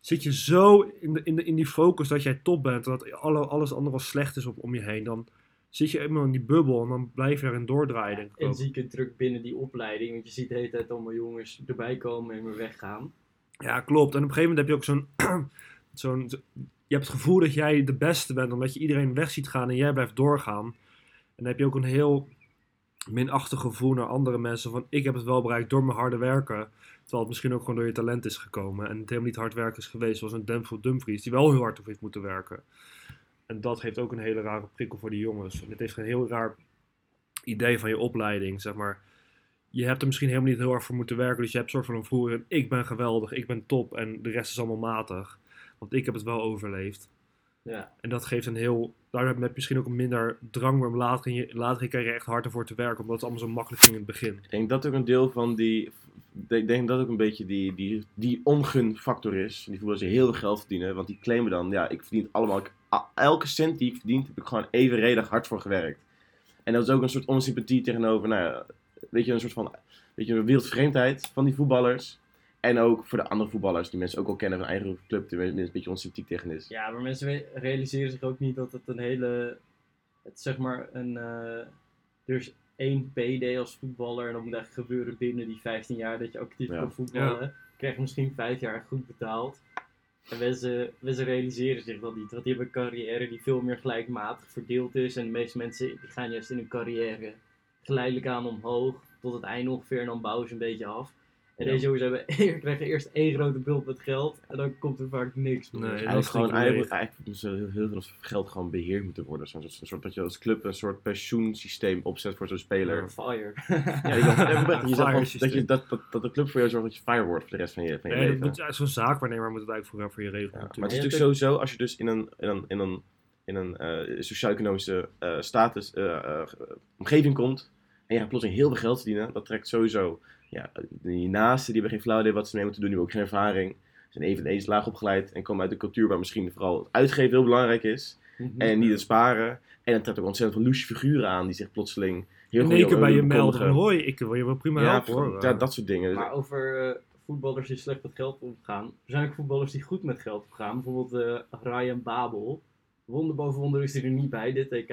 S2: zit je zo in, de, in, de, in die focus dat jij top bent, dat alle, alles andere wat slecht is op, om je heen. Dan zit je eenmaal in die bubbel en dan blijf je erin doordraaien, denk ik
S3: En
S2: ook.
S3: zieke druk binnen die opleiding, want je ziet de hele tijd allemaal jongens erbij komen en weer weggaan.
S2: Ja, klopt. En op een gegeven moment heb je ook zo'n. zo'n je hebt het gevoel dat jij de beste bent, omdat je iedereen weg ziet gaan en jij blijft doorgaan. En dan heb je ook een heel minachtig gevoel naar andere mensen van ik heb het wel bereikt door mijn harde werken. Terwijl het misschien ook gewoon door je talent is gekomen. En het helemaal niet hard werken is geweest, zoals een Denzel Dumfries, die wel heel hard op heeft moeten werken. En dat geeft ook een hele rare prikkel voor die jongens. En het heeft een heel raar idee van je opleiding, zeg maar. Je hebt er misschien helemaal niet heel erg voor moeten werken. Dus je hebt soort van een in, ik ben geweldig, ik ben top en de rest is allemaal matig. Want ik heb het wel overleefd.
S3: Ja,
S2: En dat geeft een heel, daardoor heb je misschien ook een minder drang om later in je, later in je echt hard ervoor te werken. Omdat het allemaal zo makkelijk ging in het begin.
S1: Ik denk dat ook een deel van die. Ik denk dat ook een beetje die, die, die ongunfactor is. Die voelen ze heel veel geld verdienen. Want die claimen dan, ja, ik verdien allemaal. ik- elke cent die ik verdien, heb ik gewoon evenredig hard voor gewerkt. En dat is ook een soort onsympathie tegenover, nou ja, weet je, een soort van weet je, een wereldvreemdheid van die voetballers. En ook voor de andere voetballers, die mensen ook al kennen van eigen club, die mensen een beetje onsympathiek tegen is.
S3: ja maar mensen realiseren zich ook niet dat het een hele, het zeg maar een, eh, er is één PD als voetballer en dat moet echt gebeuren binnen die 15 jaar dat je actief
S1: Ja.
S3: kan voetballen. Krijg je misschien 5 jaar goed betaald. En mensen, realiseren zich dat niet, want die hebben een carrière die veel meer gelijkmatig verdeeld is. En de meeste mensen die gaan juist in hun carrière geleidelijk aan omhoog, tot het einde ongeveer, en dan bouwen ze een beetje af. En
S1: Ja.
S3: deze jongens hebben, krijgen eerst één grote bult met geld, en dan komt er vaak niks meer.
S2: Nee, dat
S1: Eigenlijk
S2: is
S1: gewoon, eigenlijk, eigenlijk moet er heel, heel veel geld gewoon beheerd moeten worden. Zo'n soort, een soort dat je als club een soort pensioensysteem opzet voor zo'n speler.
S3: Fire.
S1: Ja, je
S2: Fire
S1: dat, je, dat, dat, dat de club voor jou zorgt dat je fire wordt voor de rest van je, van je
S2: Nee, dat
S1: leven.
S2: moet, ja, zo'n zaakwaarnemer moet het eigenlijk voor, voor je regelen.
S1: Ja, maar het is natuurlijk sowieso, als je dus in een, in een, in een, in een eh, sociaal-economische eh, status, eh, omgeving komt, en je gaat plotseling heel veel geld verdienen, dat trekt sowieso ja, je naasten, die hebben geen flauw idee wat ze mee moeten doen, die hebben ook geen ervaring, zijn even eens laag opgeleid en komen uit een cultuur waar misschien vooral het uitgeven heel belangrijk is, en niet het sparen. En dan trekt ook ontzettend veel loesje figuren aan die zich plotseling heel
S2: in
S1: goed
S2: één keer bij je melden hoi, ik wil je wel prima
S1: Ja,
S2: helpen hoor.
S1: ja, dat soort dingen.
S3: Maar over eh, voetballers die slecht met geld omgaan. Er zijn ook voetballers die goed met geld omgaan. Bijvoorbeeld eh, Ryan Babel. Wonder boven wonder is hij er niet bij, dit TK.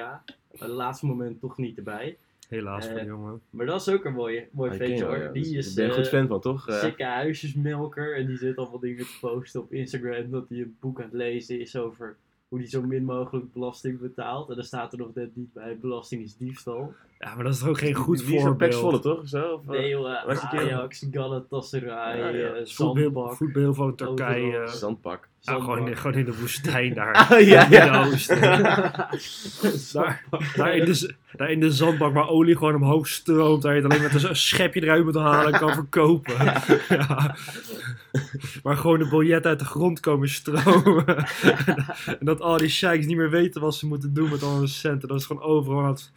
S3: Op het laatste moment toch niet erbij.
S2: Helaas voor
S3: Eh,
S2: jongen.
S3: Maar dat is ook een mooie, mooi
S1: Ah,
S3: ventje hoor.
S1: ja.
S3: Die
S1: Dus
S3: is
S1: daar ben je een goed
S3: eh,
S1: fan van, toch? Eh,
S3: sikke huisjesmelker. En die zit allemaal dingen te posten op Instagram. Dat hij een boek aan het lezen is over hoe hij zo min mogelijk belasting betaalt. En dan staat er nog net niet bij, belasting is diefstal.
S2: Ja, maar dat is toch ook geen goed
S1: die Pax
S2: voorbeeld.
S1: Volle, toch? Zo? Of, eh,
S3: Nee joh,
S1: was die kerel?
S3: Ajax, Galatasaray,
S1: Ja, ja.
S3: eh,
S2: Voetbal,
S3: Zandbak.
S2: voetbal van Turkije.
S3: Overal.
S1: Zandpak.
S2: Ja, gewoon, in,
S3: Zandbak.
S2: gewoon in de woestijn daar.
S1: Ah, ja, ja.
S2: In het oosten. daar, daar, in de, daar in de zandbak waar olie gewoon omhoog stroomt. Daar je het alleen met een schepje eruit moet halen en kan verkopen. Ja. Waar gewoon de biljetten uit de grond komen stromen. en dat al die sheiks niet meer weten wat ze moeten doen met al hun centen. Dat is gewoon overal aan het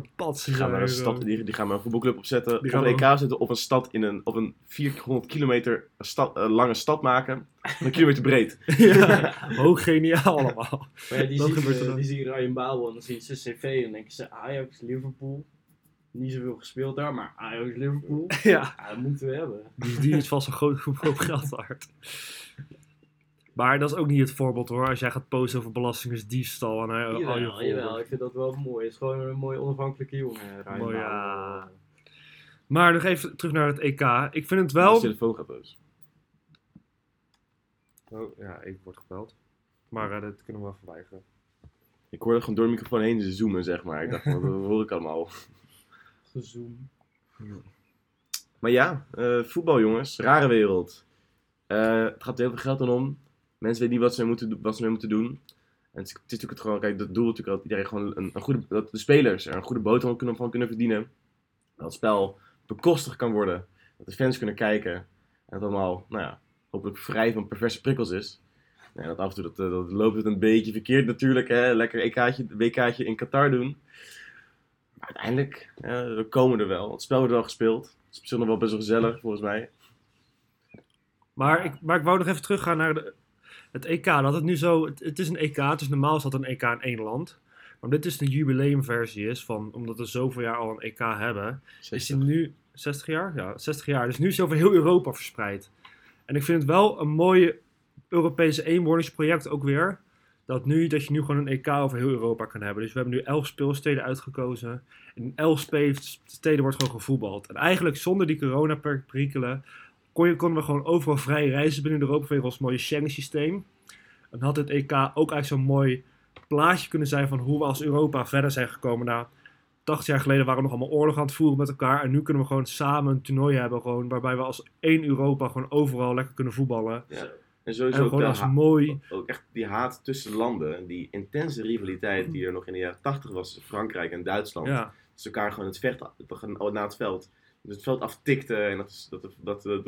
S2: verpatsen.
S1: Die gaan, maar een stad, die, die gaan maar een voetbalclub opzetten.
S2: Die
S1: op
S2: gaan
S1: een EK zetten. Of een stad in een, op een 400 kilometer stad, eh, lange stad maken. Een kilometer breed.
S2: ja, hoog geniaal allemaal.
S3: Maar ja, die,
S2: Dat
S3: zien, eh,
S2: dan.
S3: die zien Ryan Babel en dan zien ze zijn cv en dan denken ze Ajax, Liverpool. Niet zoveel gespeeld daar, maar Ajax, Liverpool.
S2: Ja,
S3: Ja, dat moeten we hebben.
S2: die, die is vast een groot hoop geld waard. Maar dat is ook niet het voorbeeld hoor. Als jij gaat posten over belastingersdiefstal en al je
S3: Jawel, ik vind dat wel mooi. Het is gewoon een mooi onafhankelijke jongen, Ryan
S2: Mooi, ja. Maar nog even terug naar het EK. Ik vind het
S1: Wel.
S2: wel...
S1: telefoon gaat dus.
S2: Oh, ja, ik word gebeld. Maar eh, dat kunnen we wel verweigeren.
S1: Ik hoorde gewoon door de microfoon heen zoomen, zeg maar. Ik dacht, wat hoor ik allemaal?
S3: Gezoom.
S1: Maar ja, eh, voetbal jongens, rare wereld. Eh, het gaat heel veel geld aan om. Mensen weten niet wat ze moeten, wat ze moeten doen. En het is, natuurlijk het gewoon, kijk, het doel natuurlijk dat iedereen gewoon een, een goede, dat de spelers er een goede boterham kunnen, van kunnen verdienen. Dat het spel bekostigd kan worden. Dat de fans kunnen kijken. En dat het allemaal, nou ja, hopelijk vrij van perverse prikkels is. Nee, dat af en toe dat, eh, dat loopt het een beetje verkeerd natuurlijk. Hè? Lekker EK'tje, WK'tje in Qatar doen. Maar uiteindelijk, eh, we komen er wel. Het spel wordt wel gespeeld. Het is nog wel best wel gezellig, volgens mij.
S2: Maar ik, maar ik wou nog even teruggaan naar de, het EK. Dat het nu zo, het, het is een EK, het is normaal is dat een EK in één land. Maar dit is een jubileumversie is van, omdat we zoveel jaar al een EK hebben, is die nu 60 jaar? Ja, 60 jaar. Dus nu is hij over heel Europa verspreid. En ik vind het wel een mooie Europese eenwordingsproject ook weer. Dat, nu, dat je nu gewoon een EK over heel Europa kan hebben. Dus we hebben nu elf speelsteden uitgekozen. En in elf steden wordt gewoon gevoetbald. En eigenlijk zonder die coronaperikelen kon je, konden we gewoon overal vrij reizen binnen Europa vanwege ons mooie Schengen-systeem. En had het EK ook eigenlijk zo'n mooi plaatje kunnen zijn van hoe we als Europa verder zijn gekomen na 80 jaar geleden waren we nog allemaal oorlog aan het voeren met elkaar. En nu kunnen we gewoon samen een toernooi hebben. Gewoon, waarbij we als één Europa gewoon overal lekker kunnen voetballen.
S1: Ja. En
S2: En
S1: sowieso ook,
S2: gewoon als mooi.
S1: ook echt die haat tussen landen. Die intense rivaliteit die er nog in de jaren 80 was tussen Frankrijk en Duitsland.
S2: Ja,
S1: Dus elkaar gewoon het vecht toch na het veld. Het veld aftikte en dat, dat, dat, dat,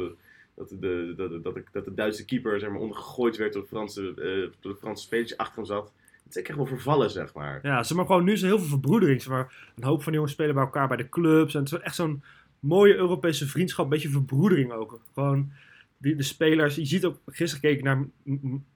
S1: dat, de, dat, dat, dat de Duitse keeper zeg maar, ondergegooid werd door de Franse, eh, door de Franse spelers achter hem zat. Het is echt wel vervallen, zeg maar.
S2: ja zeg maar gewoon nu is er heel veel verbroedering. Zeg maar, een hoop van jongens spelen bij elkaar bij de clubs. En het is echt zo'n mooie Europese vriendschap. Een beetje verbroedering ook. Gewoon die, de spelers. Je ziet ook, gisteren ik naar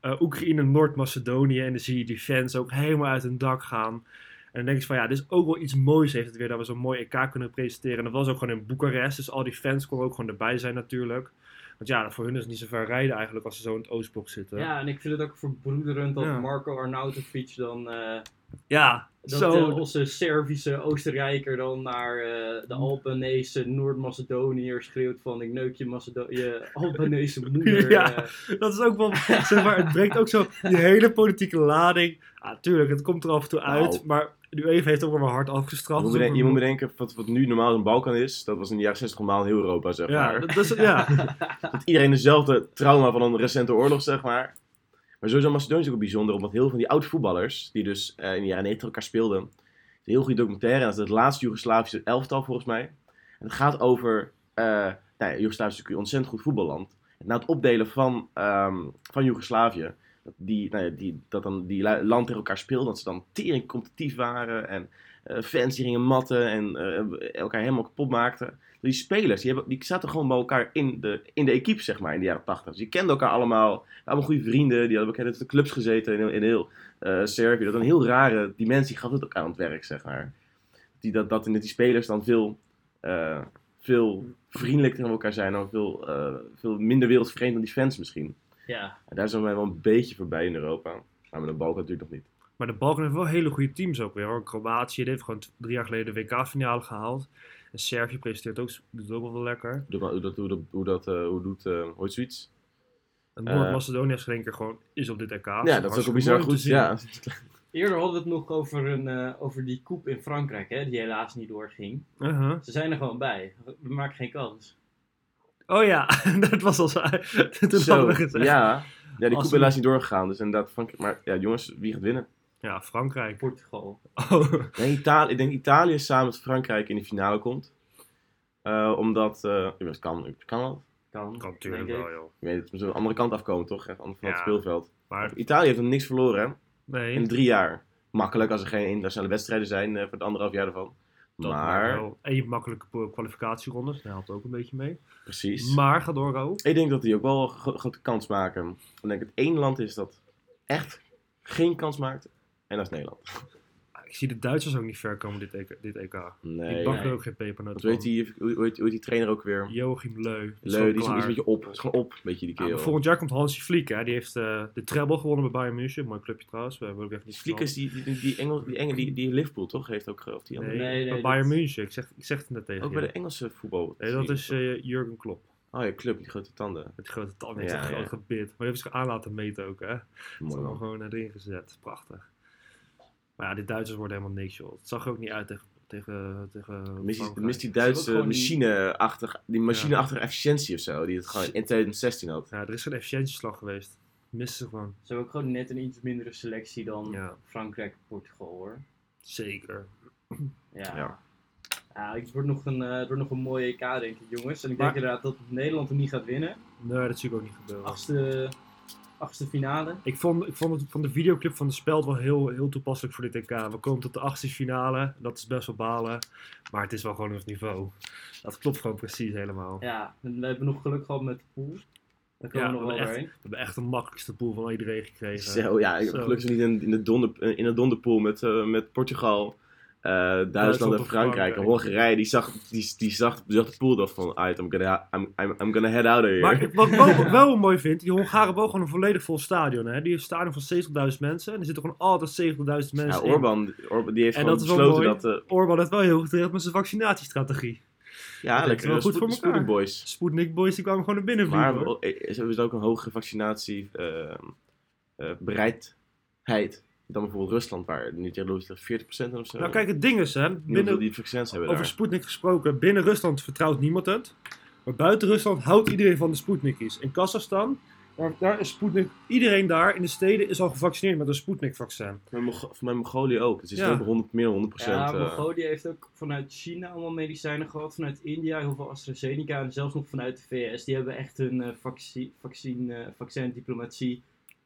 S2: eh, Oekraïne, Noord-Macedonië. En dan zie je die fans ook helemaal uit hun dak gaan. En dan denk je van ja, dit is ook wel iets moois heeft het weer dat we zo'n mooi EK kunnen presenteren. En dat was ook gewoon in Boekarest. Dus al die fans konden ook gewoon erbij zijn natuurlijk. Want ja, voor hun is het niet zo ver rijden eigenlijk als ze zo in het Oostblok zitten.
S3: Ja, en ik vind het ook verbroederend dat
S2: Ja.
S3: Marco Arnautovic dan... eh,
S2: Ja,
S3: dat
S2: zo.
S3: onze Servische Oostenrijker dan naar eh, de. Albanese Noord-Macedoniër schreeuwt van ik neuk je, Macedo je Albanese moeder.
S2: Ja.
S3: eh.
S2: Dat is ook wel, zeg maar, het brengt ook zo die hele politieke lading. Ah, tuurlijk, het komt er af en toe uit,
S1: Nou.
S2: maar de UEFA heeft ook wel hard
S1: Je
S2: afgestraft.
S1: moet,
S2: is
S1: bedenken,
S2: ook
S1: je moet bedenken, wat, wat nu normaal een Balkan is, dat was in de jaren 60 normaal in heel Europa, zeg
S2: ja,
S1: maar.
S2: dat is, ja,
S1: Dat iedereen dezelfde trauma van een recente oorlog, zeg maar. Maar sowieso Macedonië is ook bijzonder, omdat heel veel van die oud-voetballers, die dus eh, in de jaren 90 elkaar speelden, een heel goede documentaire, dat is het laatste Joegoslavische elftal volgens mij. En het gaat over, eh nou ja, Joegoslavië is natuurlijk een ontzettend goed voetballand. En na het opdelen van, ehm, van Joegoslavië, dat die, nou ja, die, dat dan die land tegen elkaar speelden, dat ze dan tering competitief waren en eh, fans die gingen matten en eh, elkaar helemaal kapot maakten. Die spelers, die, hebben, die zaten gewoon bij elkaar in de, in de equipe, zeg maar, in de jaren 80. Dus die kenden elkaar allemaal, allemaal goede vrienden, die hadden elkaar in de clubs gezeten in, in heel eh, Servië. Dat een heel rare dimensie gaf het ook aan het werk, zeg maar. Die, dat, dat die spelers dan veel, veel vriendelijker tegen elkaar zijn, veel, veel minder wereldvreemd dan die fans misschien.
S3: Ja,
S1: En daar zijn wij wel een beetje voorbij in Europa. Maar met de Balkan natuurlijk nog niet.
S2: maar de Balkan heeft wel hele goede teams ook weer. Hoor. Kroatië die heeft gewoon drie jaar geleden de WK-finale gehaald. En Servië presenteert ook, doet ook wel lekker.
S1: Hoe dat, hoe dat, hoe dat, hoe dat, eh, hoe doet, eh, ooit zoiets?
S2: En
S1: Eh,
S2: Noord-Macedonië is geen keer gewoon is op dit EK.
S1: ja, dat is ook bizar goed.
S2: zien.
S1: Ja.
S3: Eerder hadden we het nog over, een, eh, over die koep in Frankrijk, hè, die helaas niet doorging.
S2: Uh-huh.
S3: Ze zijn er gewoon bij. We maken geen kans.
S2: Oh ja, dat was al zo. Toen
S1: Zo,
S2: hadden we gezegd.
S1: ja. ja, die
S2: Als
S1: koep
S2: we-
S1: helaas niet doorgegaan. Dus inderdaad, Frank, maar ja, jongens, wie gaat winnen?
S2: Ja, Frankrijk.
S3: Portugal.
S2: Oh.
S1: Nee, Italië, ik denk Italië samen met Frankrijk in de finale komt. Eh, omdat, eh het kan, het kan wel.
S3: Kan,
S2: Kan natuurlijk wel, joh.
S1: Ik weet het, moet zo de andere kant afkomen, toch? Echt van het speelveld.
S2: Maar
S1: Italië heeft nog niks verloren, hè?
S2: nee,
S1: In drie jaar. Makkelijk als er geen internationale wedstrijden zijn eh, voor het anderhalf jaar ervan.
S2: Dat
S1: maar,
S2: wel. En je hebt makkelijke kwalificatierondes, dat helpt ook een beetje mee.
S1: precies.
S2: Maar, ga door, Ro.
S1: Ik denk dat die ook wel een gro- grote kans maken. Ik denk dat het één land is dat echt geen kans maakt. En dat is Nederland.
S2: Ik zie de Duitsers ook niet ver komen dit EK. Dit EK.
S1: Nee.
S2: ik bak
S3: nee.
S2: er ook geen pepernoten
S1: weet die, hoe, hoe, heet- hoe die trainer ook weer?
S2: Joachim Leu.
S1: Leu, die is, is een beetje op. Het is gewoon op, een beetje die kerel.
S2: maar volgend jaar komt Hansi Fliek, hè. Die heeft eh, de treble gewonnen bij Bayern München. Mooi clubje trouwens. We hebben ook even
S1: Fliek is die, die, die, die, Engel, die, Engel, die, die Liverpool toch? Heeft ook, ge- of die andere.
S2: Nee,
S3: Nee,
S2: bij
S3: dat-
S2: Bayern München. Ik zeg, ik zeg het net tegen
S1: ook
S2: je.
S1: bij de Engelse voetbal.
S2: Nee, dat is eh, Jurgen Klopp.
S1: Oh ja, club, die grote tanden.
S2: Met die grote tanden,
S1: Ja,
S2: ja, groot gebit. Maar die hebben ze zich aan laten meten ook, hè. Dat is
S1: Mooi
S2: gewoon erin gezet. Prachtig. Maar ja, die Duitsers worden helemaal niks, joh. Het zag er ook niet uit tegen... tegen, tegen
S1: Mis die, mis Duitse machine-achtig, die machine-achtige efficiëntie of zo, die het gewoon in 2016 had.
S2: Ja, er is geen efficiëntieslag geweest. Missen ze gewoon.
S3: Ze hebben ook gewoon net een iets mindere selectie dan
S2: Ja,
S3: Frankrijk en Portugal hoor.
S2: zeker.
S3: Ja.
S1: Ja.
S3: ja. het, wordt nog een, eh, het wordt nog een mooie EK denk ik jongens. En ik
S2: Maar-
S3: denk inderdaad dat Nederland hem niet gaat winnen.
S2: Nee, dat zie ik ook niet gebeuren.
S3: Achtste, achtste finale.
S2: Ik vond, ik vond het van de videoclip van de speld wel heel, heel toepasselijk voor dit EK. We komen tot de achtste finale. Dat is best wel balen. Maar het is wel gewoon het niveau. Dat klopt gewoon precies helemaal.
S3: Ja, en we hebben nog geluk gehad met de pool. Daar komen
S2: Ja,
S3: we nog
S2: we
S3: wel doorheen.
S2: We hebben echt de makkelijkste pool van iedereen gekregen.
S1: Zo, ja, ik heb
S2: Zo.
S1: gelukkig niet in, in, de donder, in de donderpool met, eh, met Portugal, Duitsland,
S2: Duitsland
S1: en Frankrijk. En. Hongarije, die zag, die, die zag, die zag de pool af van, alright, I'm gonna, I'm, I'm, I'm gonna head out of here.
S2: Maar wat ik wel, wel mooi vind, die Hongaren ook gewoon een volledig vol stadion. Hè? Die heeft een stadion van 70.000 mensen. En er zitten gewoon altijd 70.000
S1: ja,
S2: mensen in.
S1: Orban, Orban, die heeft
S2: En
S1: gewoon
S2: dat
S1: besloten dat... eh,
S2: Orban heeft wel heel goed geregeld met zijn vaccinatiestrategie.
S1: ja,
S2: Dat
S1: lekker
S2: wel
S1: eh,
S2: goed voor
S1: Sputnik
S2: elkaar.
S1: boys.
S2: Sputnik Boys die kwamen gewoon naar binnen
S1: Maar
S2: hoor.
S1: eh, ze hebben dus ook een hogere vaccinatie eh, eh, bereidheid dan bijvoorbeeld Rusland, waar nu tegen 40% of zo.
S2: Nou kijk, het ding is hè,
S1: binnen, die vaccins hebben
S2: over
S1: daar.
S2: Sputnik gesproken, binnen Rusland vertrouwt niemand het. Maar buiten Rusland houdt iedereen van de Sputnikis. In Kazachstan, daar, daar is Sputnik, iedereen daar in de steden is al gevaccineerd met een Sputnik-vaccin.
S1: Voor mijn Mongolië ook. Het is
S2: Ja.
S1: ook 100, meer dan 100%.
S3: Ja,
S1: eh,
S3: Mongolië heeft ook vanuit China allemaal medicijnen gehad, vanuit India heel veel AstraZeneca en zelfs nog vanuit de VS. Die hebben echt hun eh vaccin, vaccin, eh, vaccindiplomatie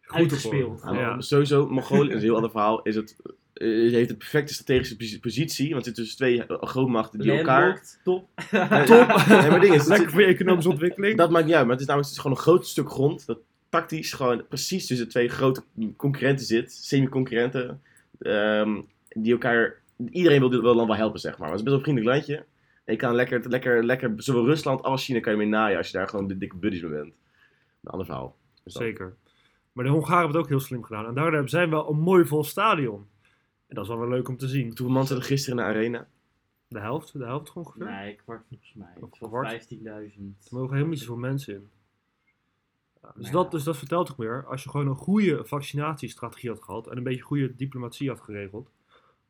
S3: uitgespeeld.
S1: Ja. Sowieso, Mongolië, is een heel ander verhaal, is het, eh, heeft de perfecte strategische posi- positie. Want het zitten dus twee eh, grootmachten die elkaar...
S3: Landlocked, top.
S1: Top! nee, maar ding is,
S2: Lekker voor je economische ontwikkeling.
S1: dat maakt niet uit. Maar het is namelijk het is gewoon een groot stuk grond dat tactisch gewoon precies tussen twee grote concurrenten zit. Semi-concurrenten. ehm, die elkaar... Iedereen wil dit wel dan wel helpen, zeg maar. Maar het is best wel een vriendelijk landje. En je kan lekker, lekker, lekker... Zowel Rusland als China kan je mee naaien als je daar gewoon de dikke buddies mee bent. Een ander verhaal. Dus dat-
S2: Zeker. Maar de Hongaren hebben het ook heel slim gedaan. En daardoor hebben zij wel een mooi vol stadion. En dat is wel wel leuk om te zien.
S1: Hoeveel man er gisteren in de arena?
S2: De helft, de helft ongeveer.
S3: Nee, kwart volgens mij.
S2: Kwart?
S3: 15.000.
S2: Er mogen helemaal niet zoveel mensen in. Ja, dus,
S3: Nou
S2: dat, dus dat vertelt ook weer. Als je gewoon een goede vaccinatiestrategie had gehad. En een beetje goede diplomatie had geregeld.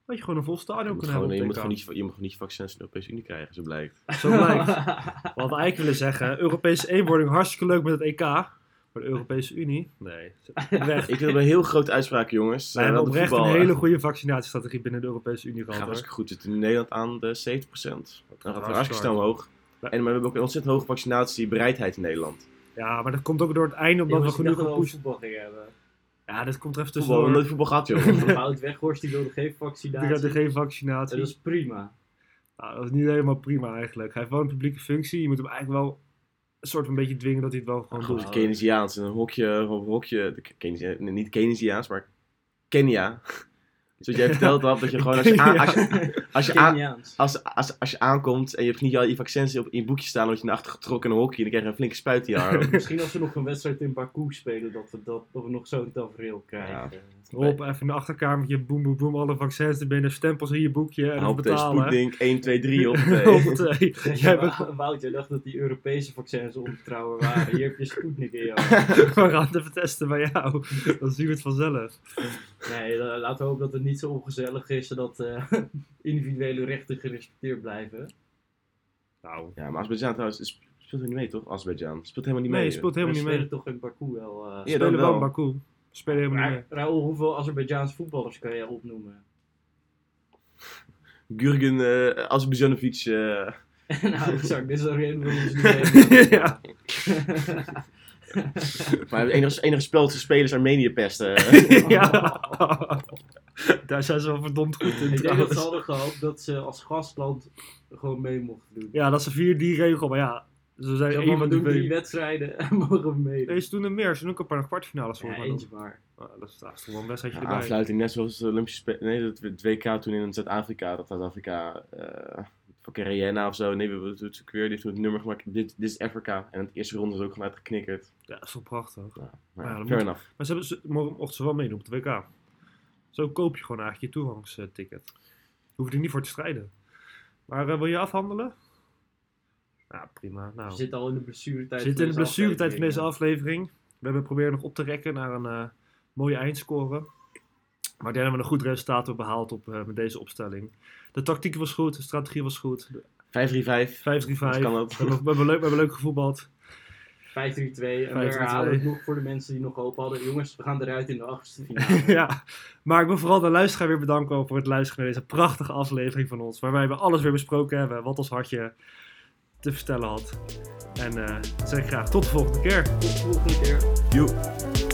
S2: had je gewoon een vol stadion kunnen hebben.
S1: je, moet gewoon niet, je moet gewoon niet vaccins in de Europese Unie krijgen, zo blijkt.
S2: Zo blijkt. We hadden eigenlijk willen zeggen, Europese eenwording hartstikke leuk met het EK. Maar de Europese Unie? Nee.
S1: Ik vind het een heel grote uitspraak, jongens.
S2: Wij
S1: Eh,
S2: hebben oprecht een hele goede vaccinatiestrategie binnen de Europese Unie
S1: gaat
S2: gehad. hoor.
S1: hartstikke goed. We zitten in Nederland aan de 70%. Dan gaat
S2: hartstikke
S1: snel omhoog. En maar we hebben ook een ontzettend hoge vaccinatiebereidheid in Nederland.
S2: Ja, maar dat komt ook door het einde omdat
S3: Jongens,
S2: we genoeg
S3: dat we gingen hebben.
S2: Ja, dit komt er even
S1: Voetbal, we hebben
S2: tussendoor.
S1: nooit voetbal gehad, joh.
S3: Wout Weghorst die wilde geen
S2: Ik
S3: vaccinatie.
S2: had er geen
S3: En
S2: vaccinatie.
S3: dat is prima.
S2: Nou, dat is niet helemaal prima eigenlijk. Hij heeft wel een publieke functie. Je moet hem eigenlijk wel soort van beetje dwingen dat hij het wel gewoon doet.
S1: Keynesiaans. Een hokje, een hokje niet Keynesiaans, maar Kenia. Zoals jij verteld had, dat je gewoon als je, aan- als je, als je, aan- als, als, als je aankomt en je hebt niet al je vaccins op in je boekje staan, dan word je naar achter getrokken in een hokje en dan krijg je een flinke spuit in je arm.
S3: Misschien als we nog een wedstrijd in Baku spelen, dat we, dat, dat we nog zo'n tafereel krijgen.
S2: Hop, even in de achterkamertje, boem, boem, boem, alle vaccins er binnen, stempels in je boekje en dan
S1: Hoop deze
S2: betalen.
S1: Sputnik 1, 2, 3 op.
S2: Hoppatee. Jij bent
S3: Wout, jij dacht dat die Europese vaccins onbetrouwbaar waren. Hier heb je Sputnik in jou.
S2: we gaan het even testen bij jou. Dan zien we het vanzelf.
S3: Nee, la- laten we hopen dat het niet zo ongezellig is, zodat eh, individuele rechten gerespecteerd blijven.
S2: Nou,
S1: Ja, maar Azerbeidzjan trouwens is- speelt er niet mee, toch? Azerbeidzjan speelt helemaal niet
S2: nee,
S1: mee.
S2: je speelt helemaal niet mee.
S3: spelen toch in Baku wel. eh
S2: We
S1: Ja,
S2: spelen wel in
S1: wel.
S2: Baku. We spelen helemaal niet mee.
S3: Ra- Raoul, hoeveel Azerbeidzjaanse voetballers kan je opnoemen?
S1: Gurgen uh, Azerbeidzjanovic. eh,
S3: nou, exact. Dit is een reden waarom ze niet meedoen.
S2: ja.
S1: maar het enige, enige spel dat ze spelen is Armenië pesten.
S2: ja. Daar zijn ze wel verdomd goed in
S3: Ik denk dat ze hadden gehoopt dat ze als gastland gewoon mee mochten doen.
S2: Ja, dat is vier die regel, maar ja. Ze zijn één
S3: we
S2: die
S3: doen drie
S2: twee.
S3: wedstrijden en mogen we meedoen.
S2: Nee, ze doen er meer. Ze doen ook een paar kwartfinales voor.
S3: Ja,
S2: maar
S3: eentje maar.
S2: dat, ah, dat is dat is toch wel een wedstrijdje
S1: Ja,
S2: erbij.
S1: aansluiting, net zoals de Olympische Spelen. Nee, het het WK toen in Zuid-Afrika. Dat Zuid-Afrika. eh van Rihanna of zo. Nee, we doen het weer. Die heeft het nummer gemaakt. Dit, dit is Afrika. En het eerste ronde is ook gewoon uitgeknikkerd.
S2: Ja, dat is wel prachtig.
S1: Ja, maar ja,
S2: dat
S1: fair
S2: moet-
S1: enough.
S2: Maar ze, hebben, ze mo- mochten ze wel meedoen op het WK. Zo koop je gewoon eigenlijk je toegangsticket. Hoef je er niet voor te strijden. Maar eh, wil je afhandelen? Ja, prima. Nou,
S3: We zitten al in de blessuretijd.
S2: we zitten in de
S3: van deze
S2: blessuretijd van deze
S3: aflevering.
S2: We hebben proberen nog op te rekken naar een eh, mooie eindscore. Maar ik denk dat we een goed resultaat hebben behaald op, eh, met deze opstelling. De tactiek was goed, de strategie was goed.
S1: 5-3-5.
S2: 5-3-5.
S1: kan ook.
S2: We hebben, we, hebben leuk, we hebben leuk gevoetbald.
S3: 5-3-2. En we
S2: 5-3-2.
S3: herhalen het nog voor de mensen die nog hoop hadden. Jongens, we gaan eruit in de achtste finale.
S2: ja, maar ik wil vooral de luisteraar weer bedanken voor het luisteren naar deze prachtige aflevering van ons. Waarbij we alles weer besproken hebben, wat ons hartje te vertellen had. En eh, zeg ik graag tot de volgende keer.
S3: Tot de volgende keer.
S1: Joe.